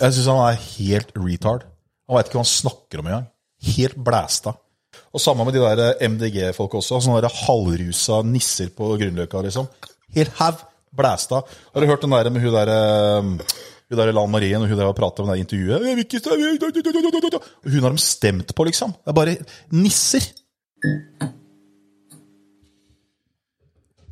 Jeg syns han er helt retard. Han veit ikke hva han snakker om engang. Helt blæsta. Og samme med de der MDG-folk også. Sånne der halvrusa nisser på Grünerløkka, liksom. Helt haug blæsta. Har du hørt den der med hun der eh, hun der Lan Marien og hun der prata om det intervjuet? Hun har de stemt på, liksom. Det er bare nisser.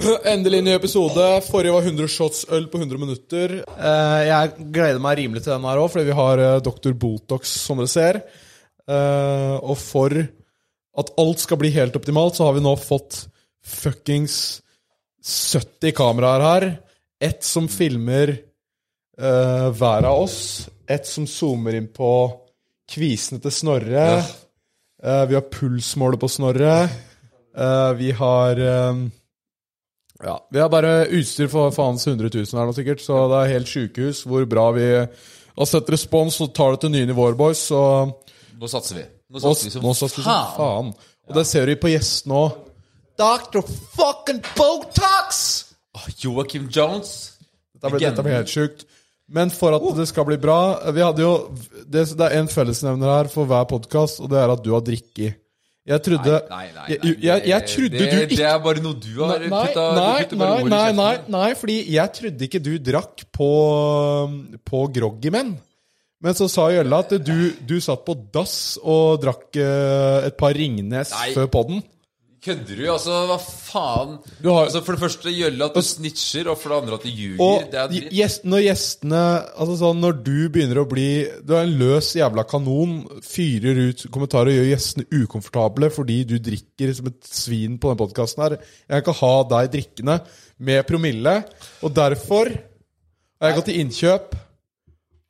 Endelig ny episode. Forrige var 100 shots øl på 100 minutter. Eh, jeg gleder meg rimelig til den her òg, fordi vi har eh, Dr. Botox, som dere ser. Eh, og for at alt skal bli helt optimalt, så har vi nå fått fuckings 70 kameraer her. Ett som filmer hver av oss. Ett som zoomer inn på kvisene til Snorre. Eh, vi har pulsmålet på Snorre. Vi har ja, Vi har bare utstyr for faens 100 000 her nå, sikkert. Så det er helt sjukehus hvor bra vi har sett respons og tar det til nye nivåer, boys. Så Nå satser vi. Nå satser vi som nå satser vi som faen. Og det ser vi på gjestene òg. Dr. fucking Botox! Joakim Jones. Dette blir, dette blir helt sjukt. Men for at det skal bli bra Vi hadde jo Det, det er en fellesnevner her for hver podkast, og det er at du har drikket. Jeg trodde Nei, nei, nei. jeg, jeg, jeg trodde det, du ikke Det er bare noe du har Nei, putta nei, nei, nei, nei, nei, fordi jeg trodde ikke du drakk på, på Groggy Men. Men så sa Jølle at du, du satt på dass og drakk eh, et par Ringnes Nei. før podden. Kødder du? Altså, hva faen? Du har- altså, For det første Gjølle at du snitcher, og for det andre at du ljuger. Og det er dritt. gjest, når gjestene Altså sånn, når du begynner å bli Du er en løs jævla kanon, fyrer ut kommentarer og gjør gjestene ukomfortable fordi du drikker som et svin på den podkasten her. Jeg kan ikke ha deg drikkende med promille, og derfor har jeg gått til innkjøp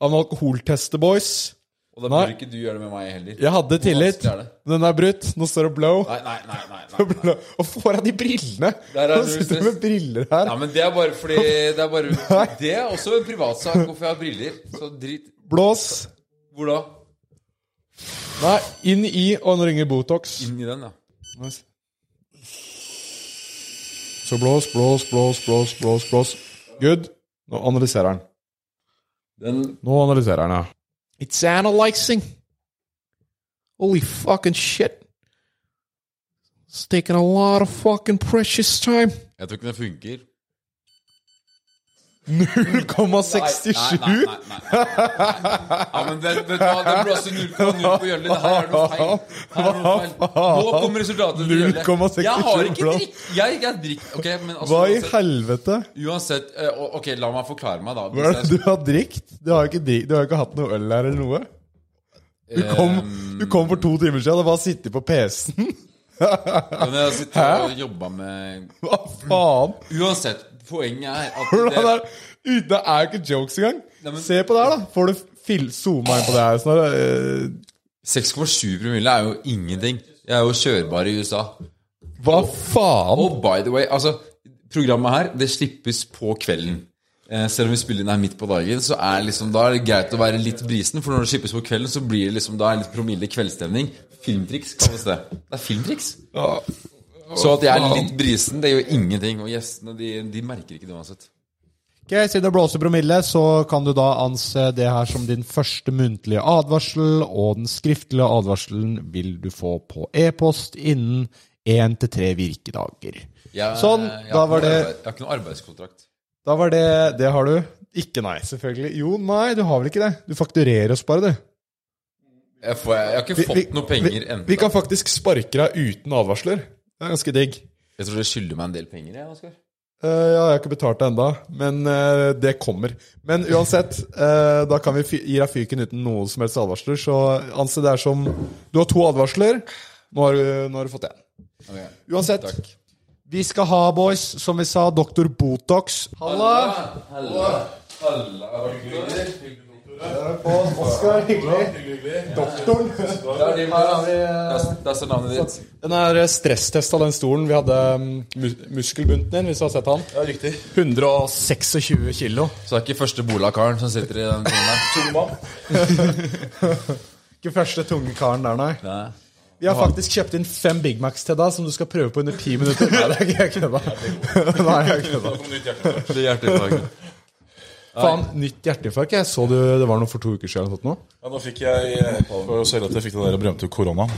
av en alkoholtester, boys. Og da Nei. ikke du gjøre det med meg heller. Jeg hadde tillit. vanskelig er det? men Den er brutt. Nå står det blow. Nei, nei, nei. nei, nei, nei. Og får jeg de brillene? Der er Nå null sitter du med briller her. Ja, men det er bare fordi Det er, bare, det er også en privatsak hvorfor jeg har briller. Så drit Blås. Hvor da? Nei, inn i Og nå ringer Botox. Inn i den, ja. Nice. Så blås, blås, blås, blås, blås, blås. Good. Nå analyserer han. Den Nå analyserer han, ja. It's analyzing. Holy fucking shit. It's taking a lot of fucking precious time. Jeg tror den funker. 0,67? Nei, nei, nei, nei, nei. Ja, men det, vet du hva, det blåser 0,0 på Gjølle. Det her er noe feil. Her er noe feil. Nå kommer resultatet til Gjølle. 0,67 Jeg har ikke drikk... Jeg, jeg drikk. Okay, men altså Hva i uansett, helvete? uansett eh, Ok, la meg forklare meg, da. Hva er det du har drikt? Du har ikke, du har ikke hatt noe øl her eller noe? Du kom, du kom for to timer siden og bare sittet på PC-en. Men jeg har sittet og jobba med Hva faen? Uansett, poenget er at det, er, det er jo ikke jokes engang. Nei, men- Se på det her, da. Får du zooma inn på det her snart? uh, 6,7 promille er jo ingenting. Jeg er jo kjørbar i USA. Hva faen? Og by the way, altså Programmet her, det slippes på kvelden. Eh, selv om vi spiller inn her midt på dagen, så er liksom, da er det greit å være litt brisen. For når det slippes på kvelden, så blir det liksom, da er litt promille kveldsstemning. Filmtriks kalles det. Det er filmtriks. Så at jeg er litt brisen, det gjør ingenting. Og gjestene, de, de merker ikke det uansett. Ok, Siden det blåser promille, så kan du da anse det her som din første muntlige advarsel, og den skriftlige advarselen vil du få på e-post innen én til tre virkedager. Jeg, Sånn, jeg da var det- arbeid- Jeg har ikke noe arbeidskontrakt. Da var det Det har du. Ikke nei, selvfølgelig. Jo, nei, du har vel ikke det? Du fakturerer oss bare, du. Jeg, får, jeg har ikke fått vi- noe penger vi, ennå. vi kan faktisk sparke deg uten advarsler. Det er ganske digg. Jeg tror du skylder meg en del penger, jeg, Oskar. Uh, ja, jeg har ikke betalt det enda, men uh, det kommer. Men uansett, uh, da kan vi gi deg fyken uten noen som helst advarsler. Så anse det er som Du har to advarsler. Nå har du, nå har du fått én. Uansett. Takk. Vi skal ha, boys, som vi sa, Dr. Botox. Halla! Oskar, hyggelig. Doktoren. Det er vi. Der- står navnet ditt. Den er stresstesta, den stolen. Vi hadde um, mus muskelbunten din, hvis du har sett han. Ja, riktig. 126 kilo. Så det er ikke første Bola-karen som sitter i den stolen der. Ikke første tunge karen der, nei. Nei. Vi har faktisk kjøpt inn fem Big Macs til deg som du skal prøve på under ti minutter. Nei, det er ikke jeg kødda. Nei, jeg kødda. Det Faen, nytt hjerteinfarkt. Jeg så du, det var noe for to uker siden. eller noe. Ja, nå fikk jeg For å selge at jeg fikk den der berømte koronaen.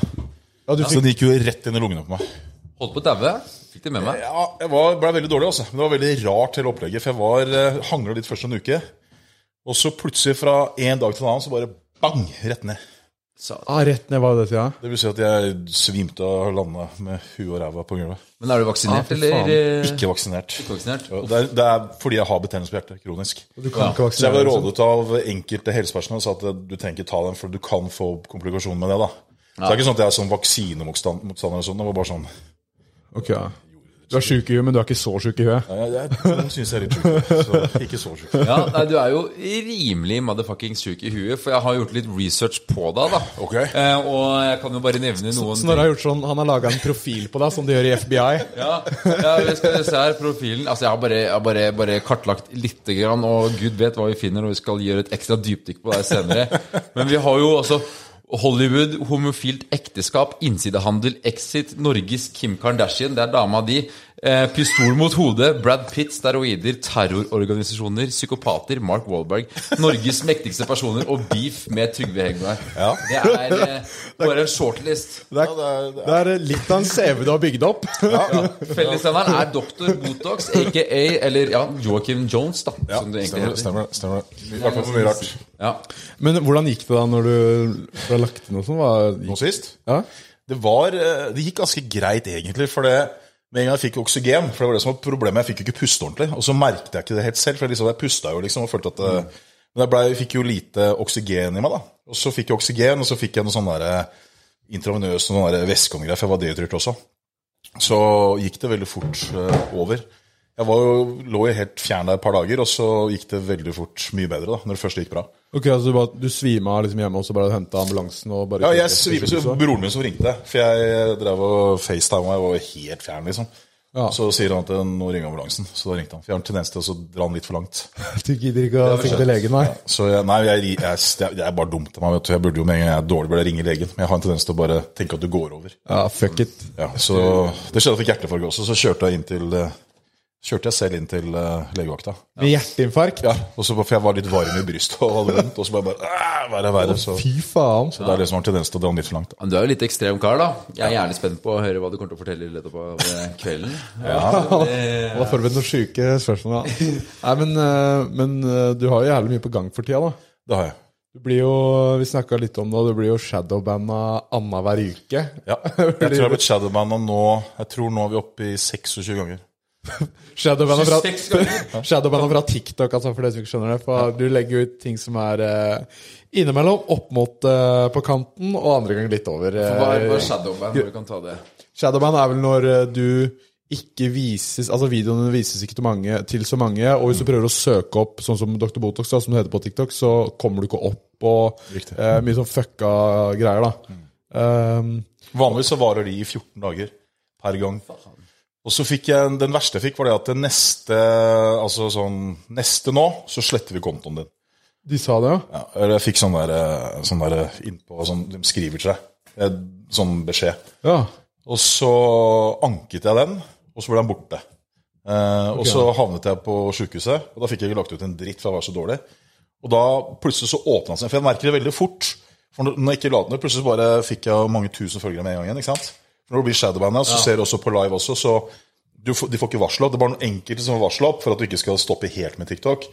Ja, du Så den gikk jo rett inn i lungene på meg. Holdt på å daue. Fikk det med meg. Ja, jeg var, ble veldig dårlig, altså. Men det var veldig rart hele opplegget. For jeg var eh, hangla litt først en uke. Og så plutselig fra en dag til en annen så bare bang! Rett ned. Ah, rett ned hva det ja. Det vil si at jeg svimte og landa med huet og ræva på gulvet. Men er du vaksinert, Ah, eller? eh, Ikke vaksinert. Ikke vaksinert? Ja, Det er, det er fordi jeg har betennelse på hjertet. Kronisk. Du kan ikke Så jeg ble liksom. rådet av enkelte helsepersonell og sa at du trenger ikke ta den, for du kan få komplikasjoner med det. da. Så det er ikke sånn at jeg er sånn vaksinemotstander. og sånn, Det var bare sånn Ok, ja. Du er sjuk i huet, men du er ikke så sjuk i huet. Nei, jeg, jeg syns jeg er litt sjuk. Så ikke så sjuk. Ja, nei, Du er jo rimelig motherfuckings sjuk i huet, for jeg har gjort litt research på deg. da Ok. eh, Og jeg kan jo bare nevne noen Så Snorre har gjort sånn, han har laga en profil på deg, som de gjør i FBI. Ja, ja vi skal se her, profilen Altså, jeg har bare, jeg har bare, bare kartlagt lite grann, og gud vet hva vi finner, og vi skal gjøre et ekstra dypdykk på deg senere. Men vi har jo altså Hollywood, homofilt ekteskap, innsidehandel, Exit, Norges Kim Kardashian, det er dama di. Eh, pistol mot hodet, Brad Pitt, steroider, terrororganisasjoner, psykopater, Mark Wahlberg, Norges mektigste personer og beef med Trygve Hegnar. Ja. Det er eh, bare en shortlist. Det er, det er- det det litt av en CV du har bygd opp. Fellesnevneren er Dr. Botox, aka eller ja, Joakim Jones, da. Ja, som du egentlig stemmer, heter. stemmer, stemmer. I hvert fall for mye rart. Ja. Men hvordan gikk det da når du ble lagt inn og sånn? Nå sist? Ja? Det var eh, Det gikk ganske greit, egentlig. For det med en gang jeg fikk oksygen For det var det som var problemet. Jeg fikk jo ikke puste ordentlig. Og så merket jeg ikke det helt selv. For jeg, liksom, jeg pusta jo liksom og følte at det, Men jeg, ble, jeg fikk jo lite oksygen i meg, da. Og så fikk jeg oksygen, og så fikk jeg noe sånn derre intravenøs noen der væske og noe greier, for jeg var dehydrert også. Så gikk det veldig fort eh, over. Jeg var jo, lå jo helt fjern der et par dager, og så gikk det veldig fort mye bedre da, når det først gikk bra. Ok, altså Du, bare- du svima liksom hjemme, og så bare henta ambulansen og bare Ja, jeg svima, så broren min som ringte, for jeg drev og facetime, og var helt fjern, liksom. Ja. Så sier han at nå ringer ambulansen, så da ringte han. For jeg har en tendens til å dra den litt for langt. Du gidder ikke å stikke til legen, nei? Så jeg, nei, jeg, jeg, jeg, jeg bare dumte meg, vet du. Jeg burde jo med en gang jeg er dårlig, burde jeg ringe legen. Men jeg har en tendens til å bare tenke at du går over. Ja, fuck it. Ja, så det skjedde at jeg fikk hjertefarge også, så kjørte jeg inn til eh, Kjørte jeg selv inn til uh, legevakta. Med hjerteinfarkt? Ja, og så For jeg var litt varm i brystet og hadde vondt, og så bare bare «Æ, verre, verre. Så, Fy faen. så det er liksom en tendens til å dra den litt for langt. Da. Men Du er jo litt ekstrem kar, da. Jeg er gjerne spent på å høre hva du kommer til å fortelle løpet av eh, ja, Han har forberedt noen sjuke spørsmål. Da. Nei, men, eh, men du har jo jævlig mye på gang for tida, da. Det har jeg. Du blir jo, Vi snakka litt om det, du blir jo shadowbanda annenhver uke. Ja, jeg tror jeg har blitt shadowbanda nå Jeg tror nå er vi oppe i 26 ganger. Shadowbanda fra, 26 fra TikTok, altså, for dere som ikke skjønner det. For Du legger ut ting som er uh, innimellom opp mot uh, på kanten, og andre ganger litt over. Uh, Hva er hva er shadowband? når kan ta det. Shadowband er vel når eh, du ikke vises Altså videoene vises ikke til, mange, til så mange, og hvis du prøver å søke opp sånn som Dr. Botox, da, som det heter på TikTok, så kommer du ikke opp, og eh, mye sånn fucka greier, da. Um, Vanligvis så varer de i 14 dager per gang. Og så fikk jeg, Den verste jeg fikk, var det at det neste altså sånn, neste nå, så sletter vi kontoen din. de sa det, ja? Ja, eller jeg fikk sånn der, eh, sånn der innpå sånn, De skriver til deg. eh, Sånn beskjed. Ja. Og så anket jeg den, og så ble den borte. Eh, Og så havnet jeg på sjukehuset, og da fikk jeg ikke lagt ut en dritt, for jeg var så dårlig. Og da plutselig så åpna den seg, for jeg merker det veldig fort. For når jeg ikke la den ut, plutselig bare fikk jeg mange tusen følgere med en gang igjen. ikke sant? Når du blir shadowbanda, så ser du også på live også, så du, de får ikke varsel opp. Det er bare noen enkelte som får varsel opp for at du ikke skal stoppe helt med TikTok.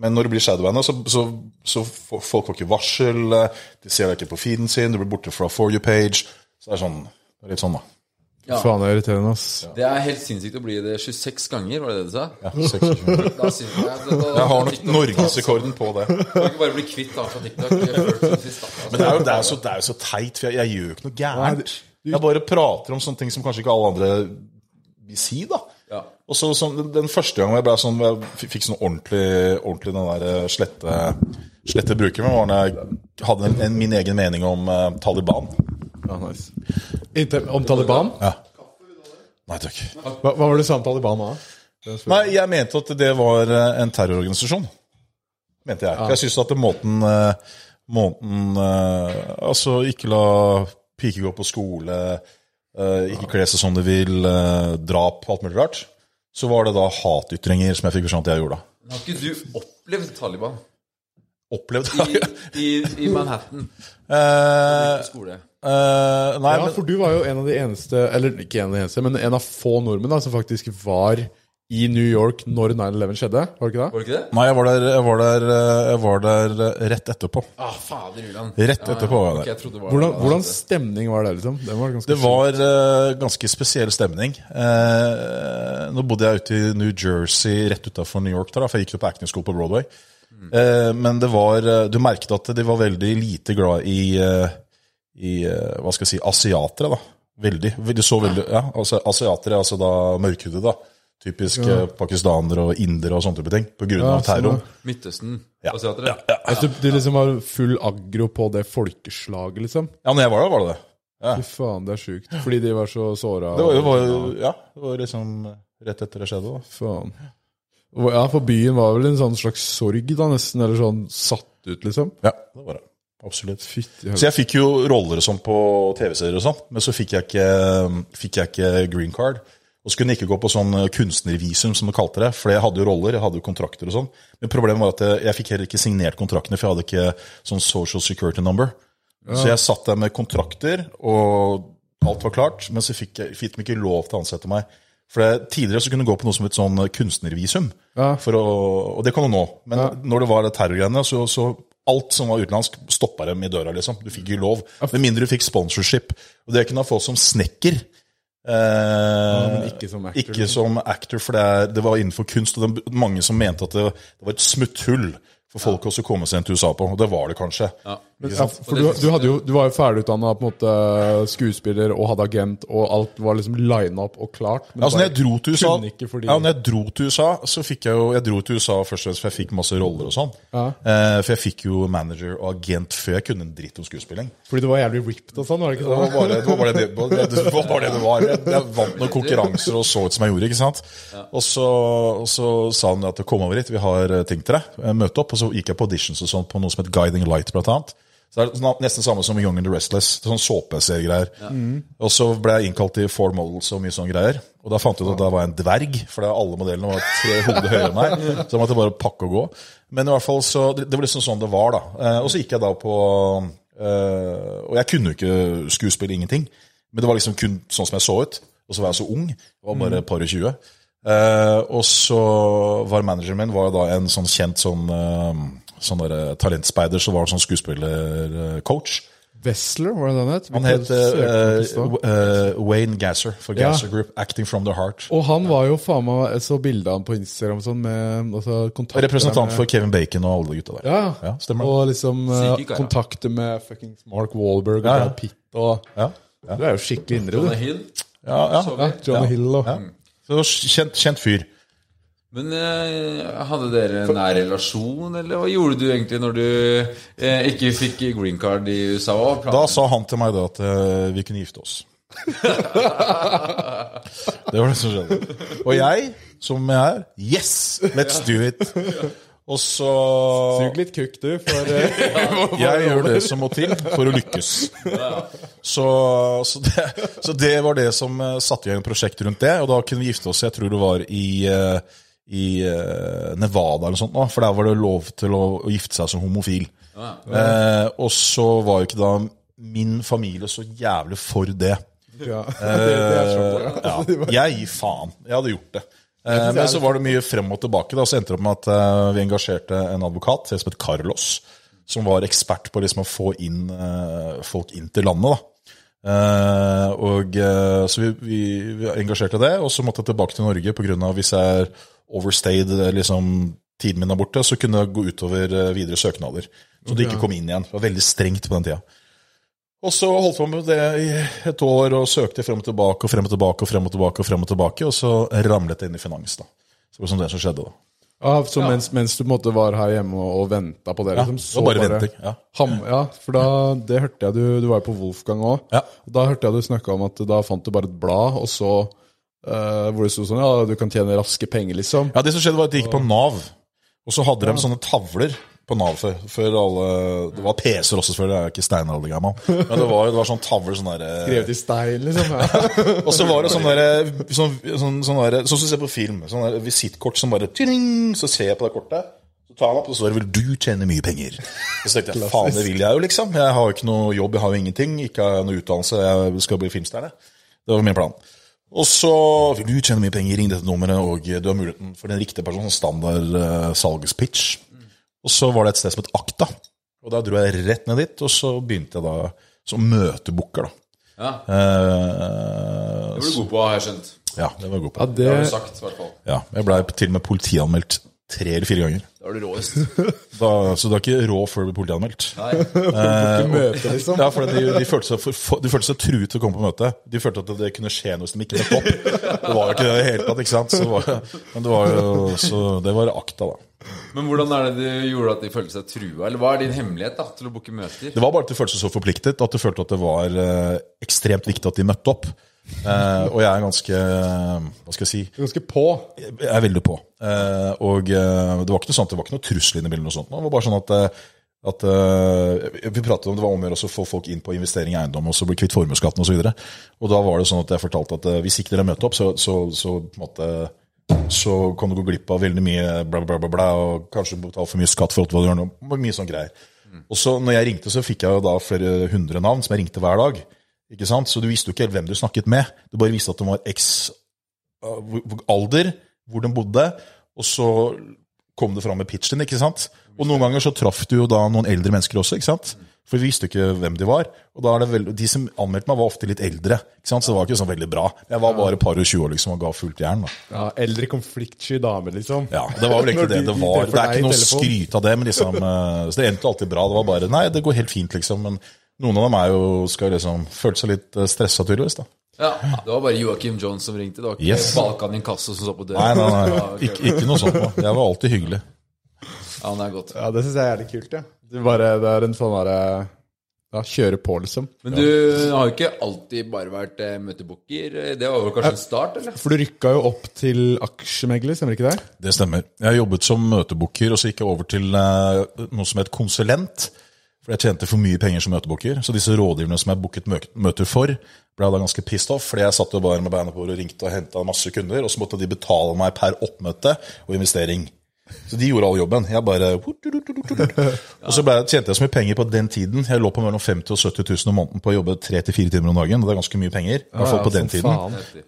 Men når du blir shadowbanda, så, så, så får folk får ikke varsel. De ser deg ikke på feeden sin, du blir borte fra for you page. Så det er sånn, det er litt sånn, da. Ja. Faen, det er irriterende, ass. Det er helt sinnssykt å bli det 26 ganger, var det det du sa? Ja, 26. Da synes jeg, da, da, Jeg har nok norgesrekorden på det. Kan ikke bare bli kvitt han fra TikTok. Da. Men det er jo, det er så, det er jo så teit, for jeg, jeg gjør jo ikke noe gærent. Jeg bare prater om sånne ting som kanskje ikke alle andre vil si, da. Ja. Og så så, den- første gangen jeg ble sånn, jeg fikk sånn ordentlig, ordentlig den der eh, slette, slette bruker, var da jeg hadde en, en, min egen mening om uh, Taliban. Ja, nice. Inte, om Taliban? Ja. Nei takk. Hva, hva var det du sa om Taliban da? Nei, jeg mente at det var eh, en terrororganisasjon. Mente jeg. Ja. jeg syns at måten, måten Altså, ikke la piker gå på skole, eh, ikke kler seg som de vil, eh, drap, alt mulig rart. så var det da hatytringer som jeg fikk beskjed om at jeg gjorde. da. Har ikke du opplevd Taliban Opplevd i, i, i Manhattan Uh, skole? eh, Nei, Ja, men for du var jo en av de eneste Eller ikke en av de eneste, men en av få nordmenn da som faktisk var i New York når 9-11 skjedde. Var det ikke det? Var det ikke det? Nei, jeg var der, jeg var der, eh, jeg var der eh, rett etterpå. Ah, fader Uland. Rett etterpå var jeg der. Okay, jeg var Hvordan, hvordan stemning var det, liksom? Det var ganske Det var uh, ganske spesiell stemning. Uh, nå bodde jeg ute i New Jersey, rett utafor New York, der, for jeg gikk jo på acting school på Broadway. Eh, men det var Du merket at de var veldig lite glad i, i Hva skal jeg si asiatere, da. Veldig. De så veldig Ja, altså asiatere, altså da mørkhudede, da. Typisk ja. pakistanere og indere og sånne type ting. På grunn av Ja, terroren. Midtøsten. Ja. Asiatere. Altså, de liksom var full aggro på det folkeslaget, liksom? Ja, når jeg var der, var det det. Fy faen, det er sjukt. Fordi de var så såra. Det var, det var, ja, det var liksom rett etter det skjedde. da. Faen. Ja, for byen var vel en sånn slags sorg, da, nesten. Eller sånn satt ut, liksom. Ja, det var det. Absolutt. Så jeg fikk jo roller og sånn på TV-serier og sånn, men så fikk jeg, ikke, fikk jeg ikke green card. Og så kunne jeg ikke gå på sånn kunstnervisum, som de kalte det, for jeg hadde jo roller, jeg hadde jo kontrakter og sånn. Men problemet var at jeg, jeg fikk heller ikke signert kontraktene, for jeg hadde ikke sånn social security number. Så jeg satt der med kontrakter, og alt var klart, men så fikk, jeg, fikk de ikke lov til å ansette meg. For det, Tidligere så kunne du gå på noe som et sånn kunstnervisum, Ja. for å, og det kan du nå. Men når det var det terrorgreiene, så, så alt som var utenlandsk, stoppa dem i døra. liksom. Du fikk ikke lov. Med mindre du fikk sponsorship. Og det kunne jeg få som snekker. Eh, men ikke som actor, Ikke som actor, for det, er, det var innenfor kunst. Og det var mange som mente at det, det var et smutthull for folk også å komme seg til USA på. Og det var det kanskje. Men, ja, for du, du, hadde jo, du var jo ferdigutdanna skuespiller og hadde agent, og alt var liksom lina opp og klart. Men Altså, når jeg dro til USA, fordi ja, når jeg dro til USA, så fikk jeg jo Jeg dro til USA først og fremst for jeg fikk masse roller og sånn. Eh, for jeg fikk jo manager og agent før jeg kunne en dritt om skuespilling. Fordi du var jævlig ripped og sånn, var det ikke Det var sånn? bare det det var det, det, det, var bare det, det var. Jeg, jeg vant noen konkurranser og så ut som jeg gjorde. ikke sant? Og så, og så sa han at kom over hit, vi har eh, ting til deg. Eh, Møte opp. Og så gikk jeg på auditions og sånn på noe som het Guiding Light, blant annet. Så det er sånn- nesten samme som Young and the Restless. Det er sånn såpeseriegreier. Og så ble jeg innkalt til Four Models og mye sånne greier. Og da fant jeg ut at da var jeg en dverg, for alle modellene var tre hoder høyere enn meg. Så jeg måtte bare pakke og gå. Men i hvert fall så, det, det var liksom sånn det var, da. Eh, og så gikk jeg da på eh, Og jeg kunne jo ikke skuespille, ingenting. Men det var liksom kun sånn som jeg så ut. Og så var jeg så ung. Jeg var bare et par og tjue. Eh, og så var manageren min var da en sånn kjent sånn, sånn der, talentspeider som var sånn skuespillercoach. Wessler, var det den het? Han het uh, uh, eh, eh, Wayne Gasser for Ja. Gasser Group. Acting from the heart. Og han var jo faen meg så bilde av han på Instagram sånn med altså, Representant med, for Kevin Bacon og alle de gutta der. Ja, Ja, stemmer. Og liksom eh, kontakter med fuckings Mark Wahlberg og Ja, ja. Pitt og Ja, Du er jo skikkelig indre, Jonah du. Hill. ja, ja. Ja, Ja. Hill og Ja. Så kjent, kjent fyr. Men eh, hadde dere en nær relasjon, eller hva gjorde du egentlig når du eh, ikke fikk green card i USA? Da sa han til meg da at eh, vi kunne gifte oss. det var det som skjedde. Og jeg, som jeg er, yes, let's do it. Og så Sug litt kukk, du, for eh, Jeg gjør det som må til for å lykkes. Så, så, det, så det var det som eh, satte i gang prosjekt rundt det. Og da kunne vi gifte oss, jeg tror det var i, eh, i eh, Nevada eller noe sånt, da, for der var det lov til å, å gifte seg som homofil. Eh, og så var jo ikke da min familie så jævlig for det. ja. det, det er sånn, ja. Ja, jeg gir faen. Jeg hadde gjort det. Eh, men så var det mye frem og tilbake. Da, så endte det opp med at eh, vi engasjerte en advokat som het Carlos, som var ekspert på liksom å få inn eh, folk inn til landet. da. Eh, og eh, Så vi, vi, vi engasjerte det, og så måtte jeg tilbake til Norge pga. hvis jeg er overstayed, eh, liksom tiden min er borte, så kunne det gå utover eh, videre søknader. Så det ikke kom inn igjen. Det var veldig strengt på den tida. Og så holdt jeg på med det i et år og søkte frem og tilbake og frem og tilbake og frem og tilbake, og frem og tilbake, og så ramlet det inn i finans. da. Så det var sånn det som skjedde da. Ja, så mens, mens du måtte var her hjemme og, og venta på det, Ja, liksom, det var bare venting, ja. Ham, ja, for da Det hørte jeg du Du var jo på Wolfgang òg. Ja. Da hørte jeg du snakka om at da fant du bare et blad, og så eh, Hvor det sto sånn Ja, du kan tjene raske penger, liksom. Ja, Det som skjedde var at de gikk på Nav, og så hadde de sånne tavler på Nav før. før alle, det var PC-er også, selvfølgelig. Jeg er ikke steinaldergammal. Men det var, det var sånn tavler sånn derre Skrevet i stein, liksom. Ja. Og så var det sånn derre sånn, sånn, sånn der, Sånn som du ser på film. Sånn der visittkort som bare tjing, Så ser jeg på det kortet. Så tar han opp, og så 'Vil du tjene mye penger?' Og så tenkte jeg faen, det vil jeg jo, liksom. Jeg har jo ikke noe jobb, jeg har jo ingenting. Ikke har noe utdannelse, jeg skal bli filmstjerne. Det var min plan. Og så vil du tjene mye penger, ring dette nummeret, og du har muligheten for den riktige personen. Standard uh, salgspitch. Og så var det et sted som het Akta. Og da dro jeg rett ned dit, og så begynte jeg da som møtebooker, da. Ja, Uh, Det var du god på, har jeg skjønt. ja, det var jeg god på. Ja, Det har du sagt, i hvert fall. Ja, jeg blei til og med politianmeldt tre eller fire ganger. Da er du råest. Da, så du er ikke rå før du blir politianmeldt. Nei. møte, liksom. Ja, for de, de, følte seg for, de følte seg truet til å komme på møte. De følte at det kunne skje noe hvis de ikke møtte opp. Det var jo ikke det i det hele tatt, ikke sant? Så, det var, men det var jo, så det var akta, da. Men hvordan er det du gjorde at de følte seg trua? Eller hva er din hemmelighet da, til å booke møter? Det var bare at de følte seg så forpliktet at de følte at det var eh, ekstremt viktig at de møtte opp. Eh, og jeg er ganske Hva skal jeg si? Ganske på. Jeg er veldig på. Uh, og uh, det var ikke noe sånt, det var ikke noe trussel inne i bildet. Det var bare sånn at, at Vi pratet om det var om å gjøre å få folk inn på investering i eiendom og så bli kvitt formuesskatten osv. Og, så videre. og da var det sånn at jeg fortalte at hvis ikke dere møter opp, så, så, så på en måte så kan du gå glipp av veldig mye bla, bla, bla, bla, og kanskje betale for mye skatt for alt hva du gjør nå. Mye sånn greier. Og så når jeg ringte, så fikk jeg jo da flere hundre navn som jeg ringte hver dag. Ikke sant? Så du visste jo ikke helt hvem du snakket med. Du bare visste at de var hvor- hvor- alder, hvor de bodde, og så kom det fram med pitchen, ikke sant? Og noen ganger så traff du jo da noen eldre mennesker også, ikke sant? For vi visste jo ikke hvem de var. Og da er det vel, de som anmeldte meg, var ofte litt eldre, ikke sant? så det var ikke sånn veldig bra. Jeg var bare et par og tjue år liksom, og ga fullt jern. da. Ja, eldre konfliktsky damer, liksom. Ja, Det var vel egentlig det det var. Det er ikke noe skryt av det, men liksom, eh, så det endte alltid bra. Det var bare Nei, det går helt fint, liksom. Men noen av dem er jo, skal liksom føle seg litt stressa, tydeligvis. da. Ja, Det var bare Joakim Jones som ringte. Det var ikke Yes. Balkan Inkasso som så på døren. nei, nei, nei. Ikke, ikke noe sånt. da. Jeg var alltid hyggelig. Ja, det er godt. Ja, det syns jeg er jævlig kult, ja. Det, bare, det er en sånn derre Ja, kjøre på, liksom. Men du har jo ikke alltid bare vært eh, møtebooker. Det var jo kanskje en start, eller? For du rykka jo opp til aksjemegler, stemmer ikke det? Det stemmer. Jeg jobbet som møtebooker, og så gikk jeg over til eh, noe som het konsulent. For jeg tjente for mye penger som møtebooker. Så disse rådgiverne som jeg booket møter for, ble da ganske pissed off. Fordi jeg satt jo bare med beina på og ringte og henta masse kunder, og så måtte de betale meg per oppmøte og investering. Så de gjorde all jobben. Jeg bare Og så jeg- tjente jeg så mye penger på den tiden. Jeg lå på mellom 50 og 70 000 om måneden på å jobbe tre til fire timer om dagen. og Det er ganske mye penger. I hvert fall på den tiden.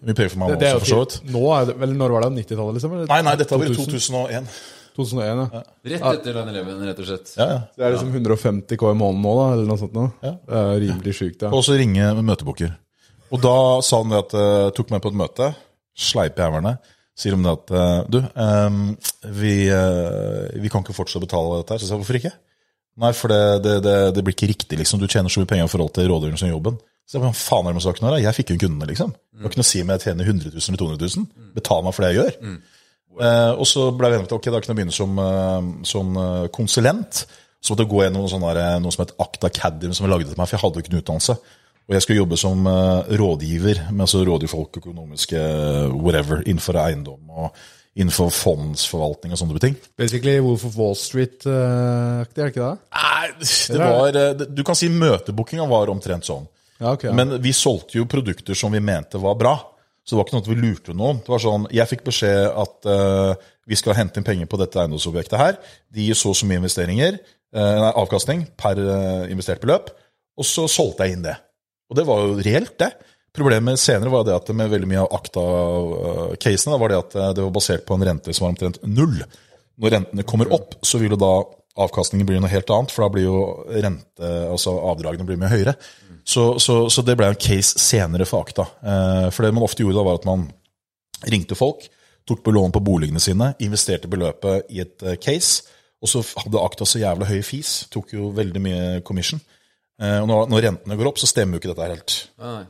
Mye penger for meg er også, for så vidt. nå er det, vel, Når var det? 90-tallet, liksom? eller? Nei, nei, dette var i 2001. 2001, ja. Rett etter 9-11, rett og slett. Ja, ja. Det er liksom 150 K i måneden nå, da, eller noe sånt. Nå. Det er rimelig sjukt, ja. Og så ringe møtebooker. Og da sa han det at uh, tok meg på et møte, sleipe jævlene, sier om det at uh, du, um, vi, uh, vi kan ikke fortsette å betale dette her. Så sa jeg hvorfor ikke? Nei, for det, det, det, det blir ikke riktig, liksom. Du tjener så mye penger i forhold til rådgiveren som jobben. Så jeg, hva faen er det med saken her? da? Jeg fikk jo kundene, liksom. Det var ikke noe å si om jeg tjener 100 000 eller 200 000. Betal meg for det jeg gjør. Eh, og så ble vi enige om at ok, da kunne jeg begynne som, eh, som eh, konsulent. Så måtte jeg gå gjennom noe, sånn der, noe som het Act Academy, som lagde til meg, for jeg hadde jo ikke noen utdannelse. Og jeg skulle jobbe som eh, rådgiver, men altså rådgive folk økonomiske eh, whatever, innenfor eiendom og innenfor fondsforvaltning og sånne ting. Basically Wolf of Wall Street-aktig, er det ikke det? Nei, det var eh, Du kan si møtebookinga var omtrent sånn. Ja, okay, Ja. Men vi solgte jo produkter som vi mente var bra. Så det var ikke noe at vi lurte noen. Det var sånn, Jeg fikk beskjed at uh, vi skal hente inn penger på dette eiendomsobjektet her. De gir så og så mye investeringer, uh, nei, avkastning per uh, investert beløp. Og så solgte jeg inn det. Og det var jo reelt, det. Problemet senere var det at med veldig mye av Akta-casene var det at det var basert på en rente som var omtrent null. Når rentene kommer opp, så vil jo da avkastningen bli noe helt annet, for da blir jo rente, altså avdragene blir mye høyere. Så, så, så det ble en case senere for Akta. Eh, for det man ofte gjorde da, var at man ringte folk, tok lån på boligene sine, investerte beløpet i et eh, case, og så hadde Akta så jævla høy fis, tok jo veldig mye commission. Eh, Og når, rentene går opp, så stemmer jo ikke dette helt.